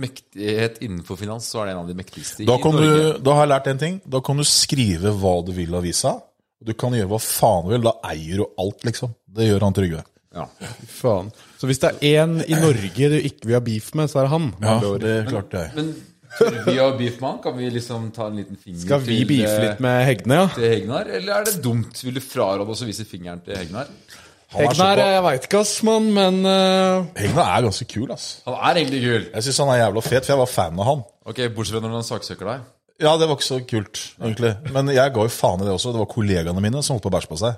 mektighet innenfor finans, så er det en av de mektigste Da, i Norge. du, da har jeg lært en ting. Da kan du skrive hva du vil i avisa. Du kan gjøre hva faen du vil. Da eier du alt, liksom. Det gjør han Trygve. Ja. Faen. Så hvis det er én i Norge du ikke vil ha beef med, så er det han. Ja, det klarte jeg. Men vi har beef med han. Kan vi liksom ta en liten finger Skal vi til, beefe eh, litt med Hegne, ja? til Hegnar, eller er det dumt? Vil du fraråde oss å vise fingeren til Hegnar? Han er, Hegnar, jeg veit ikke, ass, mann, men eh, Hegnar er ganske kul, ass. Han er egentlig kul. Jeg syns han er jævla fet, for jeg var fan av han. Ok, Bortsett fra når han saksøker deg. Ja, det var ikke så kult, egentlig. Men jeg ga jo faen i det også. Det var kollegaene mine som holdt på å bæsje på seg.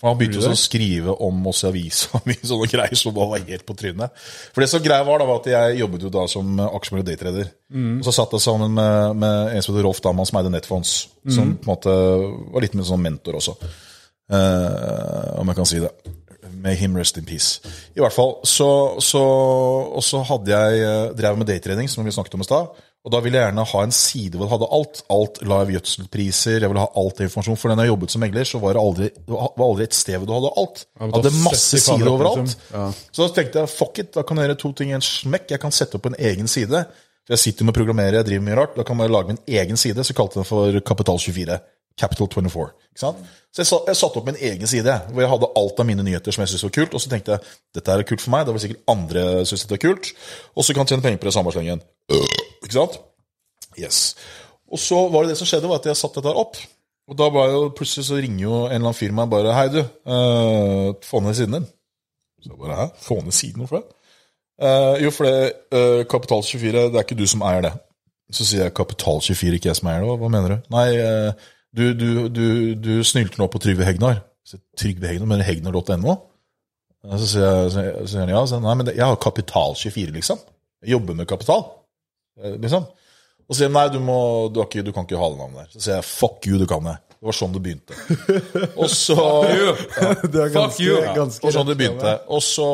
For Han begynte også å skrive om oss i avisa mye sånne greier som bare var helt på trynet. For det som greia var, da, var at jeg jobbet jo da som aksjemessig daytrader. Og så satt jeg sammen med, med en som heter Rolf Damman, som eide Netfonds. Som på en måte var litt min sånn mentor også. Eh, om jeg kan si det. May him rest in peace. I hvert fall, så, så Og så hadde jeg drevet med daytrening, som vi snakket om i stad. Og da ville jeg gjerne ha en side hvor jeg hadde alt. Alt live gjødselpriser, jeg ville ha alt informasjon. For når jeg jobbet som megler, så var det aldri, det var aldri et sted hvor du hadde alt. Jeg hadde masse sider overalt. liksom. Ja. Så da tenkte jeg fuck it, da kan jeg gjøre to ting i en smekk. Jeg kan sette opp en egen side. For Jeg sitter med å programmere, jeg driver mye rart. Da kan jeg lage min egen side. Så kalte jeg den for Kapital24. Capital 24. Ikke sant? Så jeg, sa- jeg satte opp min egen side hvor jeg hadde alt av mine nyheter som jeg syntes var kult. Og så tenkte jeg dette er kult for meg, da vil sikkert andre synes dette er kult. Og så kan jeg tjene penger på det samme slengen. Ikke sant? Yes. Og så var det det som skjedde, var at jeg satte dette opp. Og da var jo, plutselig så ringer jo en eller annen fyr meg bare Hei, du. uh, få ned siden din. Så jeg bare Hæ? Få ned siden? Hvorfor det? Uh, jo, for det uh, Kapital24, det er ikke du som eier det. Så sier jeg Kapital24, ikke jeg som eier det. Hva, mener du? Nei, uh, du, du, du, du snylter nå på Trygve Hegnar. Så, Trygve Hegnar, mener Hegnar.no? Eh, Så sier så sier han ja. Så, Nei, men det, jeg har Kapital24, liksom. Jeg jobber med kapital. Eh, Liksom. Og så sier de nei, du, må, du, ikke, du kan ikke ha det navnet der. Så sier jeg fuck you, du kan det. Det var sånn det begynte. Og så Fuck you. ja, og sånn det begynte. Og så,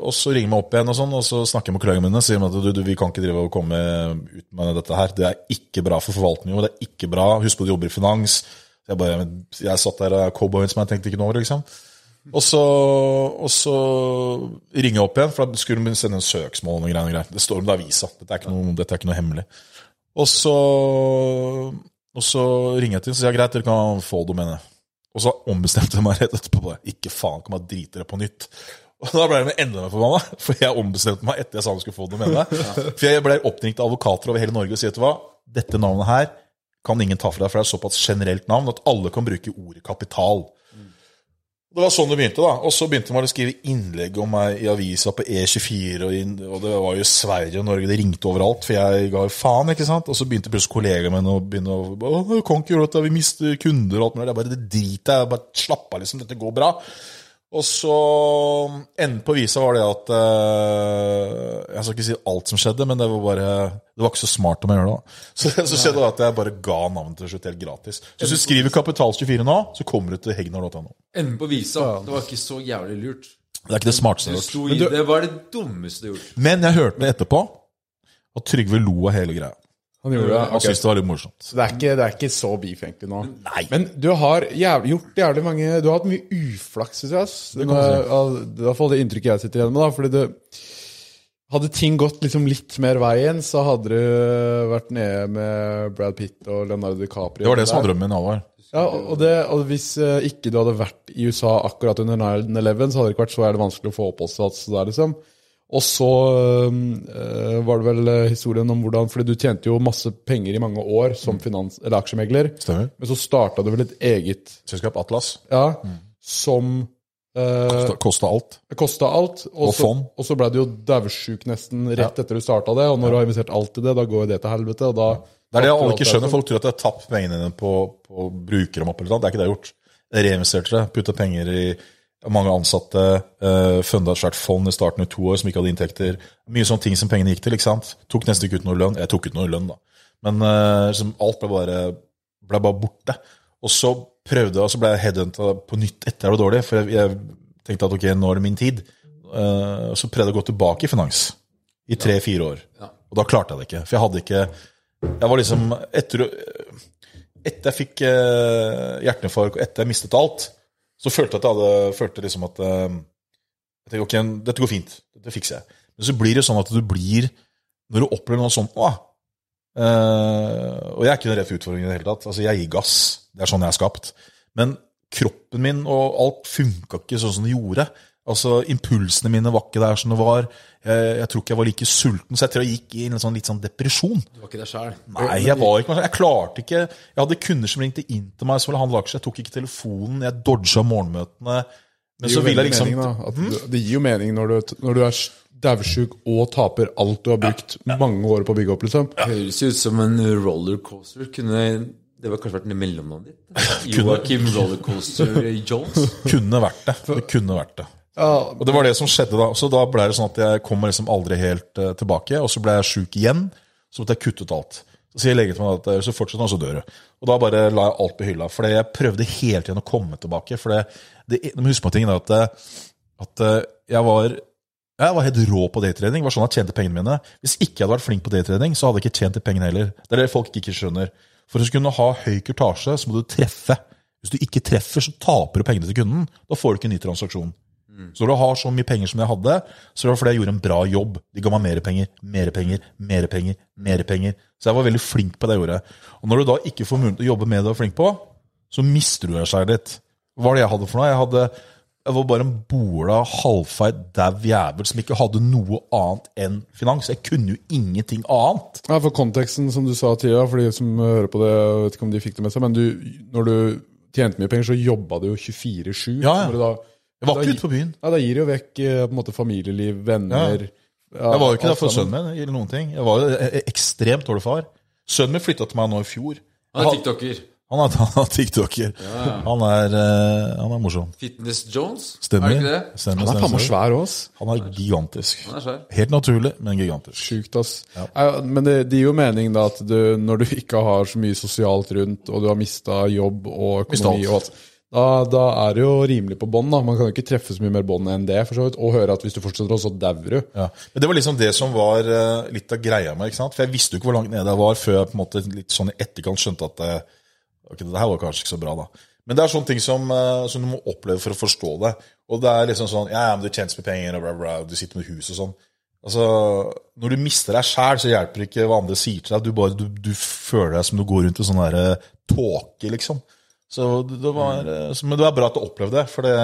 og så ringer meg opp igjen, og sånn, og så snakker jeg med kollegaene mine og sier at du, du, vi kan ikke drive og komme ut med dette her. Det er ikke bra for forvaltningen, det er ikke bra. Husk på at du jobber i finans. Jeg, bare, jeg satt der cowboyen som jeg tenkte ikke over. liksom. Og så, og så ringer jeg opp igjen, for da skulle de sende en søksmål. og noe greier, og greier. Det står om det er avisa. Dette er ikke noe, er ikke noe hemmelig. Og så, og så ringer jeg til og sier jeg greit, dere kan få domenet. Og så ombestemte jeg meg rett etterpå. bare, Ikke faen, kan man drite dere på nytt. Og da ble jeg enda mer forbanna, for jeg ombestemte meg etter jeg sa de skulle få domenet. For jeg ble oppringt av advokater over hele Norge og sier vet du hva, dette navnet her kan ingen ta fra deg, for det er såpass generelt navn at alle kan bruke ordet kapital. Det var sånn det begynte, da. Og så begynte man å skrive innlegg om meg i avisa på E24, og, inn, og det var jo Sverige og Norge, det ringte overalt, for jeg ga jo faen, ikke sant. Og så begynte plutselig kollegaene mine å begynne å ikke gjøre dette, vi mister kunder og alt mulig. Jeg bare, det driter jeg bare slapp av, liksom, dette går bra. Og så Enden på visa var det at eh, Jeg skal ikke si alt som skjedde, men det var bare Det var ikke så smart om jeg gjør det. da. Så, så skjedde det at jeg bare ga navnet til slutt helt gratis. Så hvis du skriver Kapital24 nå, så kommer du til hegnar.no. Enden på visa. Det var ikke så jævlig lurt. Det er ikke det smarteste Det, jeg har gjort. det var det dummeste du har gjort. Men jeg hørte det etterpå, og Trygve lo av hele greia. Han gjorde det? Han Ok. syntes det var litt morsomt. Så det er, ikke, det er ikke så beef egentlig nå. Men du har jævlig, gjort jævlig mange Du har hatt mye uflaks, syns jeg. Det er i hvert fall det inntrykket jeg sitter igjen med. da Fordi det Hadde ting gått liksom litt mer veien, så hadde du vært nede med Brad Pitt og Leonardo DiCaprio. Det var det som var drømmen min, Alvar. Ja, og, det, og hvis eh, ikke du hadde vært i USA akkurat under 9-11, så hadde det ikke vært så jævlig vanskelig å få oppholdstillatelse der, liksom. Og så øh, var det vel øh, historien om hvordan Fordi du tjente jo masse penger i mange år som finans, eller aksjemegler. Stemmer. Men så starta du vel et eget Selskap Atlas. ja, som øh, Kosta- alt. kosta alt. Og, Og så, fond. og så ble du jo daudsjuk nesten rett etter du starta det. Og når du har investert alt i det, da går jo det til helvete. Og da Det er det alle ikke skjønner. Folk tror at de har tapt pengene dine på, på noe. Det er ikke det jeg har gjort. Reinvesterte det. Putta penger i mange ansatte. Uh, funda et svært fond i starten i to år som ikke hadde inntekter. Mye sånne ting som pengene gikk til. ikke sant? Tok nesten ikke ut noe lønn. Jeg tok ut noe lønn, da. Men uh, liksom, alt ble bare, ble bare borte. Og så prøvde jeg, og så ble jeg headhunta på nytt etter det var dårlig. For jeg, jeg tenkte at ok, nå er det min tid. Uh, så prøvde jeg å gå tilbake i finans i tre-fire år. Og da klarte jeg det ikke. For jeg hadde ikke Jeg var liksom Etter, etter jeg fikk eh, hjerteinfarkt, og etter jeg mistet alt, så følte jeg at jeg hadde følte liksom at eh, jeg tenkte, ok, dette går fint. Dette fikser jeg. Men så blir det sånn at du blir Når du opplever noe sånt nå, eh, og jeg er ikke redd for utfordringer i det hele tatt. Altså, jeg gir gass. Det er sånn jeg er skapt. Men kroppen min og alt funka ikke sånn som det gjorde. Altså, Impulsene mine var ikke der som det var. Jeg, jeg tror ikke jeg var like sulten, så jeg tror jeg gikk i en sånn, litt sånn depresjon. Du var ikke der selv? Nei, jeg var ikke Jeg klarte ikke Jeg hadde kunder som ringte inn til meg som ville handle aksjer. Jeg tok ikke telefonen. Jeg dodga morgenmøtene. Men så ville jeg liksom mening, du, Det gir jo mening når du, når du er daudsjuk og taper alt du har brukt mange år på å bygge opp, liksom. Høres ut som en rollercoaster. Kunne det var kanskje vært mellomnavnet ditt? Joakim Rollercoaster Jones? Kunne vært det. Det kunne vært det. Og det var det som skjedde da. Så da ble det sånn at jeg kommer liksom aldri helt uh, tilbake. Og så ble jeg sjuk igjen. Så måtte jeg kutte ut alt. Så sier legen til meg at hvis du fortsetter nå, så dør du. Og da bare la jeg alt på hylla. For jeg prøvde hele tiden å komme tilbake. For det, det, du huske på tingen at, eh, at eh, jeg var jeg var helt rå på daytrading. var sånn jeg tjente pengene mine. Hvis ikke jeg hadde vært flink på daytrading, så hadde jeg ikke tjent de pengene heller. Det er det folk ikke skjønner. For å kunne ha høy kurtasje, så må du treffe. Hvis du ikke treffer, så taper du pengene til kunden. Da får du ikke en ny transaksjon. Så når du har så mye penger som jeg hadde, så var det fordi jeg gjorde en bra jobb. De ga meg mer penger, mer penger, mer penger, mer penger. Så jeg var veldig flink på det jeg gjorde. Og når du da ikke får mulighet til å jobbe med det du er flink på, så mister du deg selv litt. Hva var det jeg hadde for noe? Jeg, hadde, jeg var bare en bola, halvfeit, dau jævel som ikke hadde noe annet enn finans. Jeg kunne jo ingenting annet. Ja, For konteksten, som du sa Tia, for de som hører på det, jeg vet ikke om de fikk det med seg, men du, når du tjente mye penger, så jobba du jo 24-7. Ja, ja. Jeg var da ikke ute på byen. Ja, Da gir det jo vekk eh, på en måte familieliv, venner ja, Jeg var jo ikke der for sønnen min. eller noen ting. Jeg var jo e- ekstremt dårlig far. Sønnen min flytta til meg nå i fjor. Han er tiktoker. Han er, han er tiktoker. Han, er, eh, han er morsom. Fitness Jones? Stemmer. Er det ikke det? Stemmer, Han er faen meg svær òg, Han er gigantisk. Han er svær. Helt naturlig, men gigantisk. Sjukt, ass. Ja, men det, det gir jo mening da at du, når du ikke har så mye sosialt rundt, og du har mista jobb og økonomi og alt, da, da er det jo rimelig på bånn. Man kan jo ikke treffe så mye mer bånd enn det, for så vidt. Og høre at hvis du fortsetter, så dauer du. Ja. Men det var liksom det som var eh, litt av greia med. ikke sant? For jeg visste jo ikke hvor langt nede jeg var, før jeg på en måte litt sånn i etterkant skjønte at det, ok, det her var kanskje ikke så bra. da. Men det er sånne ting som, eh, som du må oppleve for å forstå det. Og det er liksom sånn Ja, men du tjener med penger, og bla, bla, du sitter med hus og sånn. Altså, Når du mister deg sjæl, så hjelper det ikke hva andre sier til deg. Du, bare, du, du føler deg som du går rundt i sånn tåke, liksom. Så det, var, Men det var bra at du opplevde det, for det,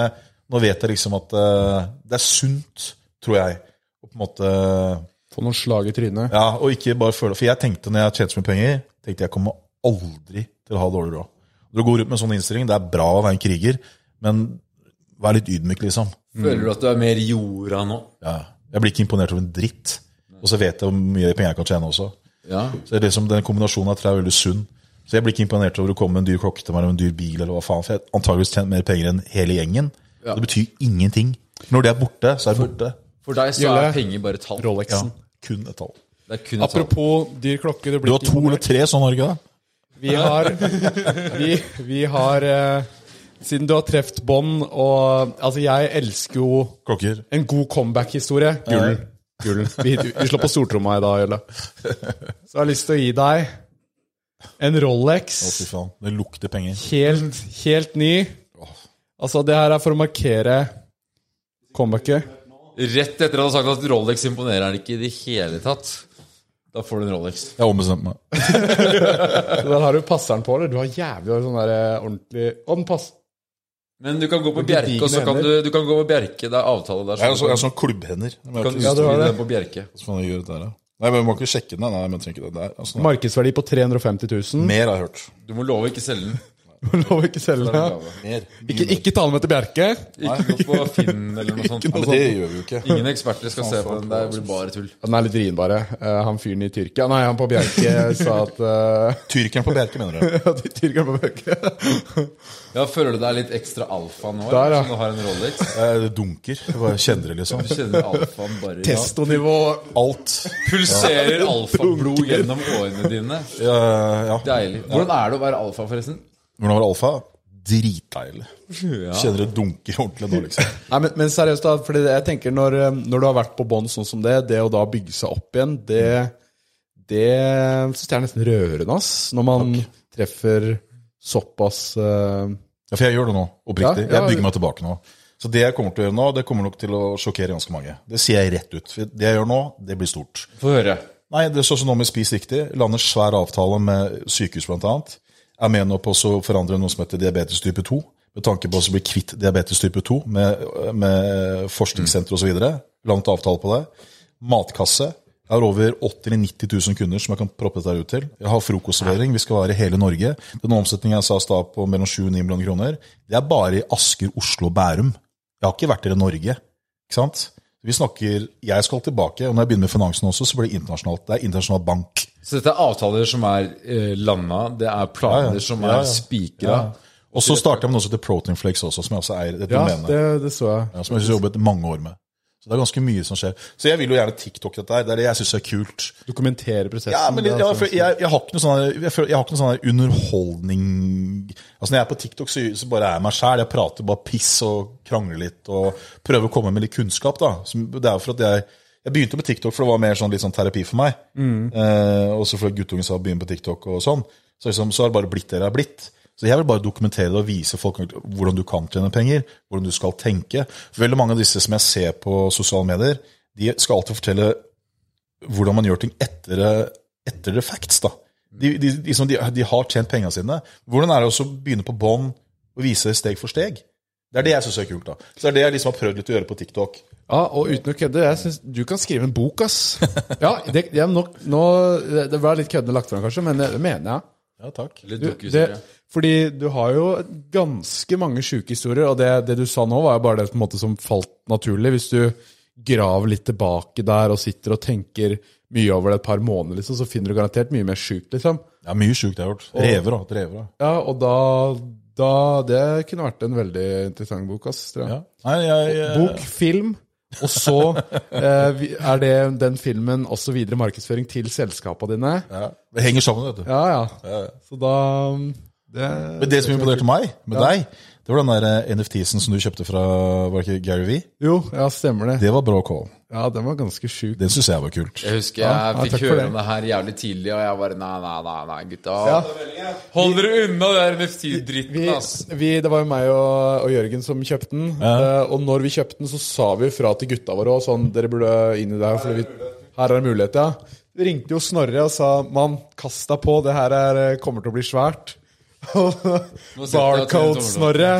nå vet jeg liksom at eh, det er sunt, tror jeg, å på en måte Få noen slag i trynet. ja, og ikke bare føle For jeg tenkte når jeg tjente så mye penger, tenkte jeg kommer aldri til å ha dårlig råd. Du går ut med en sånn innstilling. Det er bra å være en kriger, men vær litt ydmyk, liksom. Føler du at du er mer jorda nå? Ja. Jeg blir ikke imponert over en dritt. Og så vet jeg hvor mye penger jeg kan tjene også. Ja. Så det er liksom, Den kombinasjonen her tror jeg er veldig sunn. Så jeg blir ikke imponert over å komme med en dyr klokke til meg eller en dyr bil, eller hva faen, for jeg har antageligvis tjent mer penger enn hele gjengen. Ja. Det betyr ingenting. Når det er borte, så er det borte. For deg så er penger bare tall. Ja, Rolexen. kun et tall. Det er kun et tall. Apropos dyr klokke. Du har to eller tre sånn, Norge, da? Vi har, vi, vi har eh, Siden du har truffet bånd og Altså, jeg elsker jo Klokker. en god comeback-historie. Gull. gull. Vi, vi slår på stortromma i dag, Jølle. Så jeg har lyst til å gi deg en Rolex. Å, fy faen. Det lukter penger. Helt, helt ny. Altså, det her er for å markere comebacket. Rett etter at han har sagt at Rolex imponerer han ikke i det hele tatt. Da får du en Rolex. Jeg har ombestemt meg. Den Der har du passeren på, eller? Du har jævlig sånn der eh, ordentlig Å, den passer. Men du kan gå på Bjerke, og så kan du, du kan gå på Bjerke. Det er avtale der. Jeg har Så så, jeg har sånn klubbhender. Du kan, ikke- ja, du det. den på Bjerke. Hva faen jeg gjør det der, da? Nei, men Du må ikke sjekke den. Nei, men trenger ikke det der. Altså, Markedsverdi på 350 000. mer har jeg hørt. Du må love å ikke selge den. Lov ikke selge er. Mer. Ikke, ikke ta den med til Bjerke. Ikke noe på Finn eller noe sånt. Ja, men det gjør vi jo ikke. Ingen eksperter skal se på den. Det blir bare tull. Den er litt vrien, bare. Eh, han fyren i Tyrkia Nei, han på Bjerke sa at uh, Tyrkeren på Bjerke, mener du? ja, Tyrkeren på Bjerke Ja, Føler du deg litt ekstra alfa nå? Der, ja. Som du har en Rolex? Det dunker. Jeg bare kjenner det, liksom. Du kjenner alfaen bare Testonivå Alt. Pulserer alfablod gjennom årene dine. Ja, ja. Deilig. Hvordan er det å være alfa, forresten? Hvordan var alfa? Dritdeilig. Kjenner det dunker ordentlig nå, liksom. Nei, men, men seriøst, da. Fordi jeg tenker når, eh, når du har vært på bånn sånn som det, det å da bygge seg opp igjen, det Det syns jeg er nesten rørende, ass. Når man treffer såpass uh... Ja, for jeg gjør det nå, oppriktig. Ja, ja. Jeg bygger meg tilbake nå. Så det jeg kommer til å gjøre nå, det kommer nok til å sjokkere ganske mange. Det sier jeg rett ut. For det jeg gjør nå, det blir stort. Få høre. Nei, det står sånn nå med Spis riktig. Lander svær avtale med sykehus, blant annet. Er med nå på å forandre noe som heter diabetes type 2. Med tanke på å bli kvitt diabetes type 2 med, med forskningssenter osv. Langt avtale på det. Matkasse. Jeg har over 80 000-90 000 kunder som jeg kan proppe dette ut til. Jeg har frokostservering. Vi skal være i hele Norge. Den omsetningen jeg sa stad på mellom 7 og 9 millioner kroner, det er bare i Asker, Oslo og Bærum. Jeg har ikke vært i Norge. Ikke sant? Vi snakker, Jeg skal tilbake, og når jeg begynner med finansen også, så blir det internasjonalt. Det er internasjonal bank. Så dette er avtaler som er eh, landa, det er planer Ja, ja. som er ja. spikra. Og så starter jeg med noe som heter Protein Flakes også, som jeg også eier. et Ja, det, det så jeg. Ja, som jeg har jobbet mange år med. Så det er ganske mye som skjer. Så jeg vil jo gjerne TikTok dette her. Det er det jeg syns er kult. Dokumentere prosessen. Ja, men sånn- jeg, jeg har ikke noe sånn jeg, jeg har ikke noe sånn her underholdning Altså Når jeg er på TikTok, så, så bare er jeg meg sjæl. Jeg prater bare piss og krangler litt og prøver å komme med litt kunnskap. da. Så Det er jo for at jeg jeg begynte med TikTok for det var mer sånn, litt sånn terapi for meg. Eh, også fordi guttungen sa begynn på TikTok og sånn. Så, liksom, så har det bare blitt det det har blitt. Så jeg vil bare dokumentere det og vise folk hvordan du kan tjene penger, hvordan du skal tenke. For veldig mange av disse som jeg ser på sosiale medier, de skal alltid fortelle hvordan man gjør ting etter, etter the facts. da. De, de, de, som de, de har tjent pengene sine. Hvordan er det å begynne på bånn og vise det steg for steg? Det er det jeg syns er kult. da. Så det er det jeg liksom har prøvd litt å gjøre på TikTok. Ja, og uten å kødde, jeg synes du kan skrive en bok, ass. Ja, det, ja, nok, nå, det var litt køddende lagt fram, kanskje, men det, det mener jeg. Ja, takk. Litt Du, det. Fordi du har jo ganske mange sjuke historier, og det, det du sa nå, var jo bare det måte som falt naturlig. Hvis du graver litt tilbake der og sitter og tenker mye over det et par måneder, liksom, så finner du garantert mye mer sjukt, liksom. Ja, Mye sjukt jeg har gjort. Rever, da. Rever. Ja, og da, da Det kunne vært en veldig interessant bok, ass. Tror jeg. Ja. Nei, jeg, jeg, Bok, film, og så eh, er det den filmen også videre markedsføring til selskapene dine. ja. Det henger sammen, vet du. Ja, ja. Så da det, Men det som imponerte meg med deg, det var den der eh, NFT-en som du kjøpte fra var det ikke Gary Vee. Jo, ja, stemmer det. Det var bra call. Ja, den var ganske sjuk. Den syns jeg var kult. Jeg husker jeg ja, fikk høre om det her jævlig tidlig, og jeg bare Nei, nei, nei, nei gutta. Ja. Hold dere unna den NFT-dritten, Vi, ass. vi, det var jo meg og, og Jørgen som kjøpte den. Uh, og når vi kjøpte den, så sa vi fra til gutta våre og sånn Dere burde inn i det her, for vi, her er det mulighet, ja. Vi ringte jo Snorre og sa Mann, kast deg på, det her er, kommer til å bli svært. Barcode-Snorre.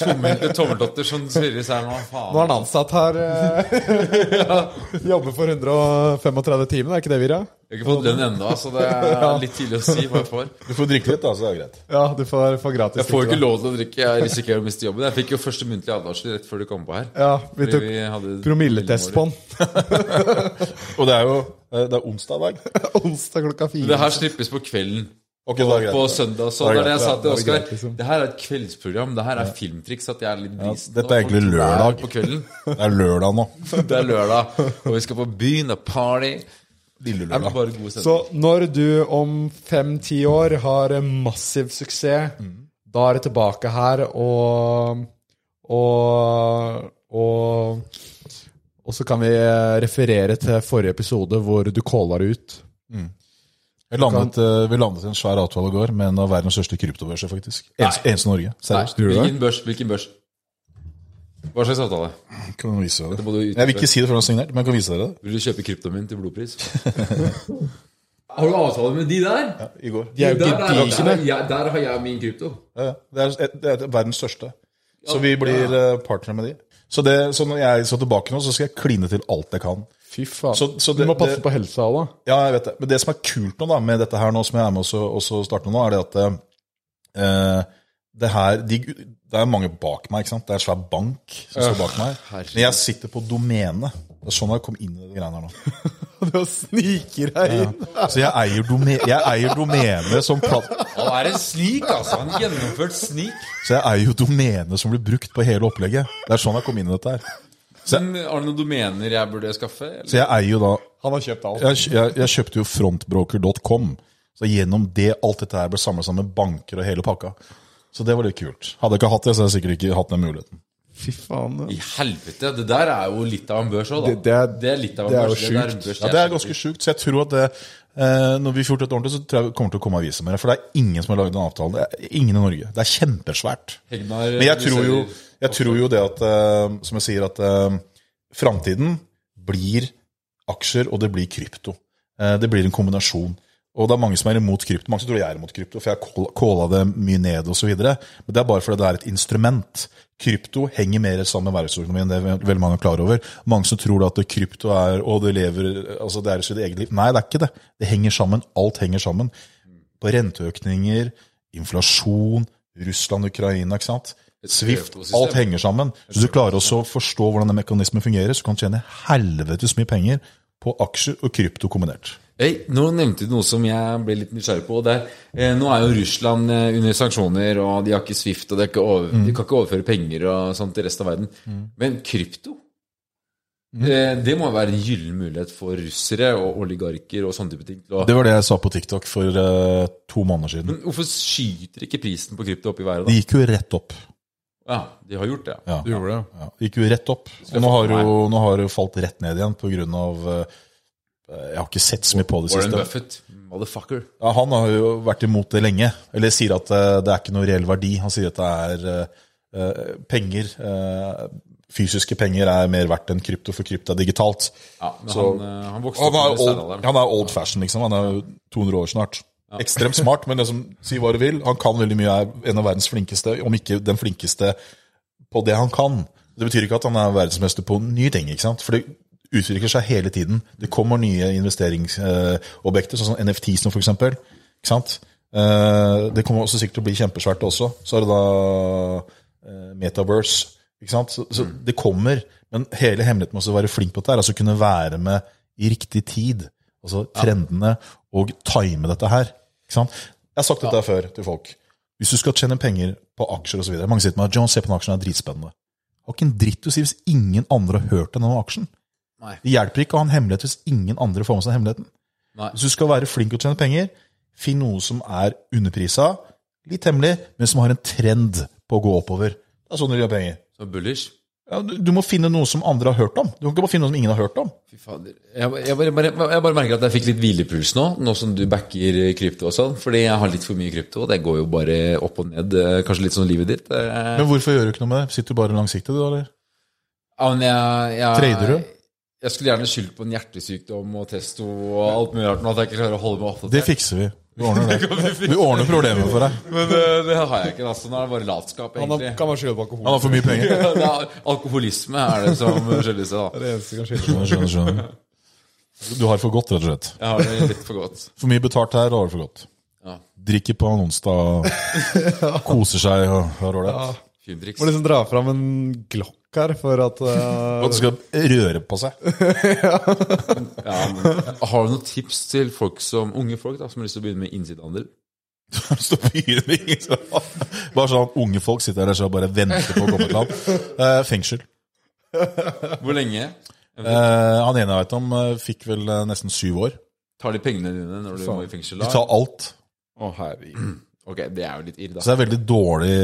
Tommelte tommeltotter som svirres her nå. Nå er han ansatt her. eh, ja, jobber for 135 timer, er ikke det, Vira? Jeg har ikke fått lønn ennå, så det er litt tidlig å si hva jeg får. Du får drikke litt, da, så det er greit. Ja, du får, får gratis. Jeg får ikke lov til å drikke, jeg risikerer å miste jobben. Jeg fikk jo første muntlige advarsel rett før du kom på her. Ja, vi tok vi hadde promilletest på den. Og det er jo eh, det er onsdag i dag. Onsdag klokka fire. Det her slippes på kvelden. Ok, det er greit. På søndag. Så det er det jeg sa til Oskar. liksom. Det her er et kveldsprogram. Det her er filmtriks. At jeg er litt brisen. dette er egentlig lørdag. På. Det er lørdag nå. Det er lørdag, og vi skal på byen og party. Så når du om fem-ti år har massiv suksess, da er det tilbake her og Og Og, Og så kan vi referere til forrige episode hvor du calla det ut. Vi landet, eh, vi landet i en svær avtale i går med en av verdens største kryptobørser, faktisk. Eneste, Norge. Seriøst. Hvilken børs? Hvilken børs? Hva slags avtale? Kan jeg vise dere det? du. Jeg vil ikke si det før den er signert, men jeg kan vise dere det. Vil du kjøpe kryptoen min til blodpris? har du avtale med de der? Ja, I går. De er jo Der, der, der, ja, der har jeg min krypto. Ja, ja. det, er, et- det er verdens største. Så vi blir ja. partnere med de. Så, det, så når jeg står tilbake nå, så skal jeg kline til alt jeg kan. Fy faen. Så- så du må passe det- på helsa òg, da. Ja, jeg vet det. Men det som er kult nå da, med dette her nå, som jeg er med også, også starter nå, er det at eh, det her de, Det er mange bak meg, ikke sant? Det er en svær bank som står bak meg. Men jeg sitter på domene. Det er sånn jeg kom inn i de greiene her nå. Du sniker deg inn. Så jeg eier, dome, jeg eier domenet som platt... Han er en snik, altså. En gjennomført snik. Så jeg eier jo domenet som blir brukt på hele opplegget. Det er sånn jeg kom inn i dette her. Men Har du noen domener jeg burde skaffe? Eller? Så jeg eier jo da Han har kjøpt alt. Jeg, jeg, jeg kjøpte jo frontbroker.com. Så gjennom det, alt dette her ble samlet sammen med banker og hele pakka. Så det var litt kult. Hadde jeg ikke hatt det, så hadde jeg sikkert ikke hatt den muligheten. Fy faen. I helvete, det der er jo litt av en børs òg, da. Det- det er- litt av en det er jo børs. en sjukt. børs Ja, Det er ganske sjukt. Så jeg tror at det, eh, når vi får gjort dette ordentlig, så tror jeg vi kommer til å komme aviser med det. For det er ingen som har laget den avtalen. Det er ingen i Norge. Det er kjempesvært. Hegnar, Men jeg tror jo, ser- jeg tror jo det at, eh, som jeg sier, at uh, framtiden blir aksjer, og det blir krypto. Eh, det blir en kombinasjon. Og det er mange som er imot krypto. Mange som tror jeg er imot krypto, for jeg har calla det mye ned osv. Men det er bare fordi det er et instrument. Krypto henger mer sammen med verdensøkonomien, det er veldig mange er klar over. Mange som tror at krypto er og det lever, altså det er sitt eget liv. Nei, det er ikke det. Det henger sammen. Alt henger sammen. På renteøkninger, inflasjon, Russland, Ukraina, ikke sant. Swift, alt henger sammen. Hvis du klarer også å forstå hvordan den mekanismen fungerer, så kan du tjene helvetes mye penger på aksjer og krypto kombinert. Hey, nå nevnte du noe som jeg ble litt nysgjerrig på. Det eh, nå er jo Russland eh, under sanksjoner, og de har ikke Swift, og de, ikke over, de kan ikke overføre penger og sånt til resten av verden. Men krypto? Eh, det må være en gyllen mulighet for russere og oligarker og sånne type ting. Det var det jeg sa på TikTok for eh, to måneder siden. men hvorfor skyter ikke prisen på krypto opp i været, Det gikk jo rett opp. Ja, de har gjort det. ja. De gjorde det, Ja, gikk jo rett opp. Og nå har jo, nå har det jo falt rett ned igjen på grunn av eh, Jeg har ikke sett så mye på det Warren siste. Buffett, motherfucker. Ja, han har jo vært imot det lenge. Eller sier at eh, det er ikke noe reell verdi. Han sier at det er eh, penger uh, Fysiske penger er mer verdt enn krypto, for krypto er digitalt. Ja, men Så- han, han Han er, old, han er old fashion, liksom. Han er jo 200 år snart. Ekstremt smart, men liksom, si hva du vil. Han kan veldig mye, er en av verdens flinkeste, om ikke den flinkeste på det han kan. Det betyr ikke at han er verdensmester på nye ting, ikke sant? for det utvikler seg hele tiden. Det kommer nye investeringsobjekter, sånn som NFTs nå. Ikke sant? Eh, Det kommer også sikkert til å bli kjempesvært også. Så er det da eh, Metaverse. Ikke sant? Så, så det kommer. Men hele hemmeligheten med å være flink på dette er altså kunne være med i riktig tid. Altså trendene, og time dette her. Ikke sant? Jeg har sagt dette før til folk. Hvis du skal tjene penger på aksjer osv. Mange sier til meg John, se på den aksjen, er dritspennende. Har ikke en dritt å si hvis ingen andre har hørt den aksjen. Nei. Det hjelper ikke å ha en hemmelighet hvis ingen andre får med seg hemmeligheten. Nei. Hvis du skal være flink til å tjene penger, finn noe som er underprisa, litt hemmelig, men som har en trend på å gå oppover. Det er sånn du gjør penger. Så bullish. Ja, du, du må finne noe som andre har hørt om. Du kan ikke bare finne noe som ingen har hørt om. Jeg, jeg, bare, jeg bare merker at jeg fikk litt hvilepuls nå, nå som du backer krypto og sånn. Fordi jeg har litt for mye krypto. Det går jo bare opp og ned. eh, Kanskje litt sånn livet ditt. Eh, Men hvorfor gjør du ikke noe med det? Sitter du bare langsiktig, du, eller? Ja, men jeg, jeg, Trader du? Jeg skulle gjerne skyldt på en hjertesykdom og testo og alt mulig rart, men at jeg ikke klarer å holde meg Det fikser vi. Vi ordner det. Vi ordner problemet for deg. Men eh, det har jeg ikke. Altså. Nå er det bare latskap, Han har, egentlig. kan være skyldig på alkohol. Han har for mye penger. det er, alkoholisme er det som skyldes det. da. Det er det eneste som kan skylde på. Skjønner. Du har for godt, rett og slett. Jeg har det litt for godt. For mye betalt her, og har du for godt. Ja. Drikker på en onsdag, koser seg og har ålreit. Ja. Må liksom dra fram en glokk her for at uh, At det skal røre på seg. Ja, men, har du noen tips til folk som, unge folk da, som har lyst til å begynne med innsidehandel? Bare sånn at unge folk sitter der og bare venter på å komme til land. Uh, fengsel. Hvor lenge? Uh, han ene jeg vet om, eh, fikk vel nesten syv år. Tar de pengene dine når du må i fengsel? De da? tar alt. Å, herregud. Ok, det er jo litt irr, da. Så det er veldig dårlig,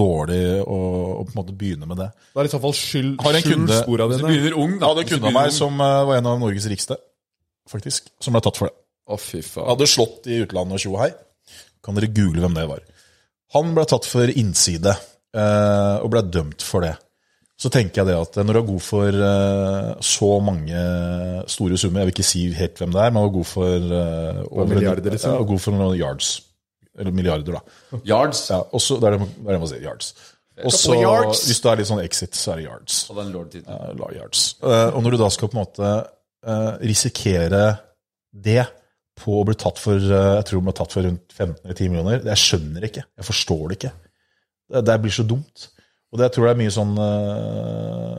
dårlig å, å på en måte begynne med det. Det er i så fall skyld, Har en kunde- spora dine. begynner ung, da. hadde en kunde av meg som uh, var en av Norges rikeste, faktisk, som ble tatt for det. Å, fy faen. Hadde slått i utlandet og tjo hei. Kan dere google hvem det var. Han ble tatt for innside, uh, og ble dømt for det. Så tenker jeg det at når du er god for uh, så mange store summer Jeg vil ikke si helt hvem det er, men du var god for uh, over, milliarder, liksom? Ja, god for noen yards. Eller milliarder, da. Yards. Ja, også, det er det det er det man sier. Yards. Og så, hvis du er litt sånn exit, så er det yards. Og, la yards. Uh, og når du da skal på en måte uh, risikere det på å bli tatt for eh, Jeg tror hun ble tatt for rundt 15 eller 10 millioner. det Jeg skjønner ikke. Jeg forstår det ikke. Det, det blir så dumt. Og det jeg tror det er mye sånn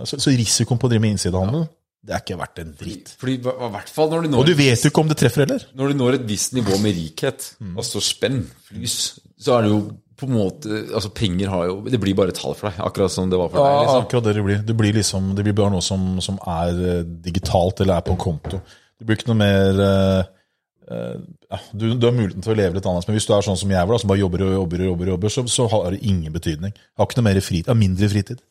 Så, så risikoen på å drive med innsidehandel, det er ikke verdt en dritt. Fordi fordi, hvert fall når du Og du vet jo ikke om det treffer heller. når du når et visst nivå med rikhet, altså spenn, flys, så er det jo på en måte Altså, penger har jo Det blir bare tall for deg, akkurat som det var for deg. Liksom. akkurat det det blir. Det blir, liksom, det blir bare noe som, som er eh, digitalt eller er på en konto. Det blir ikke noe mer uh, du, du har muligheten til å leve litt annerledes, men hvis du er sånn som jeg var, da, som bare jobber og jobber, og jobber, jobber så, så har det ingen betydning. Jeg har ikke noe mer fritid, jeg har mindre fritid.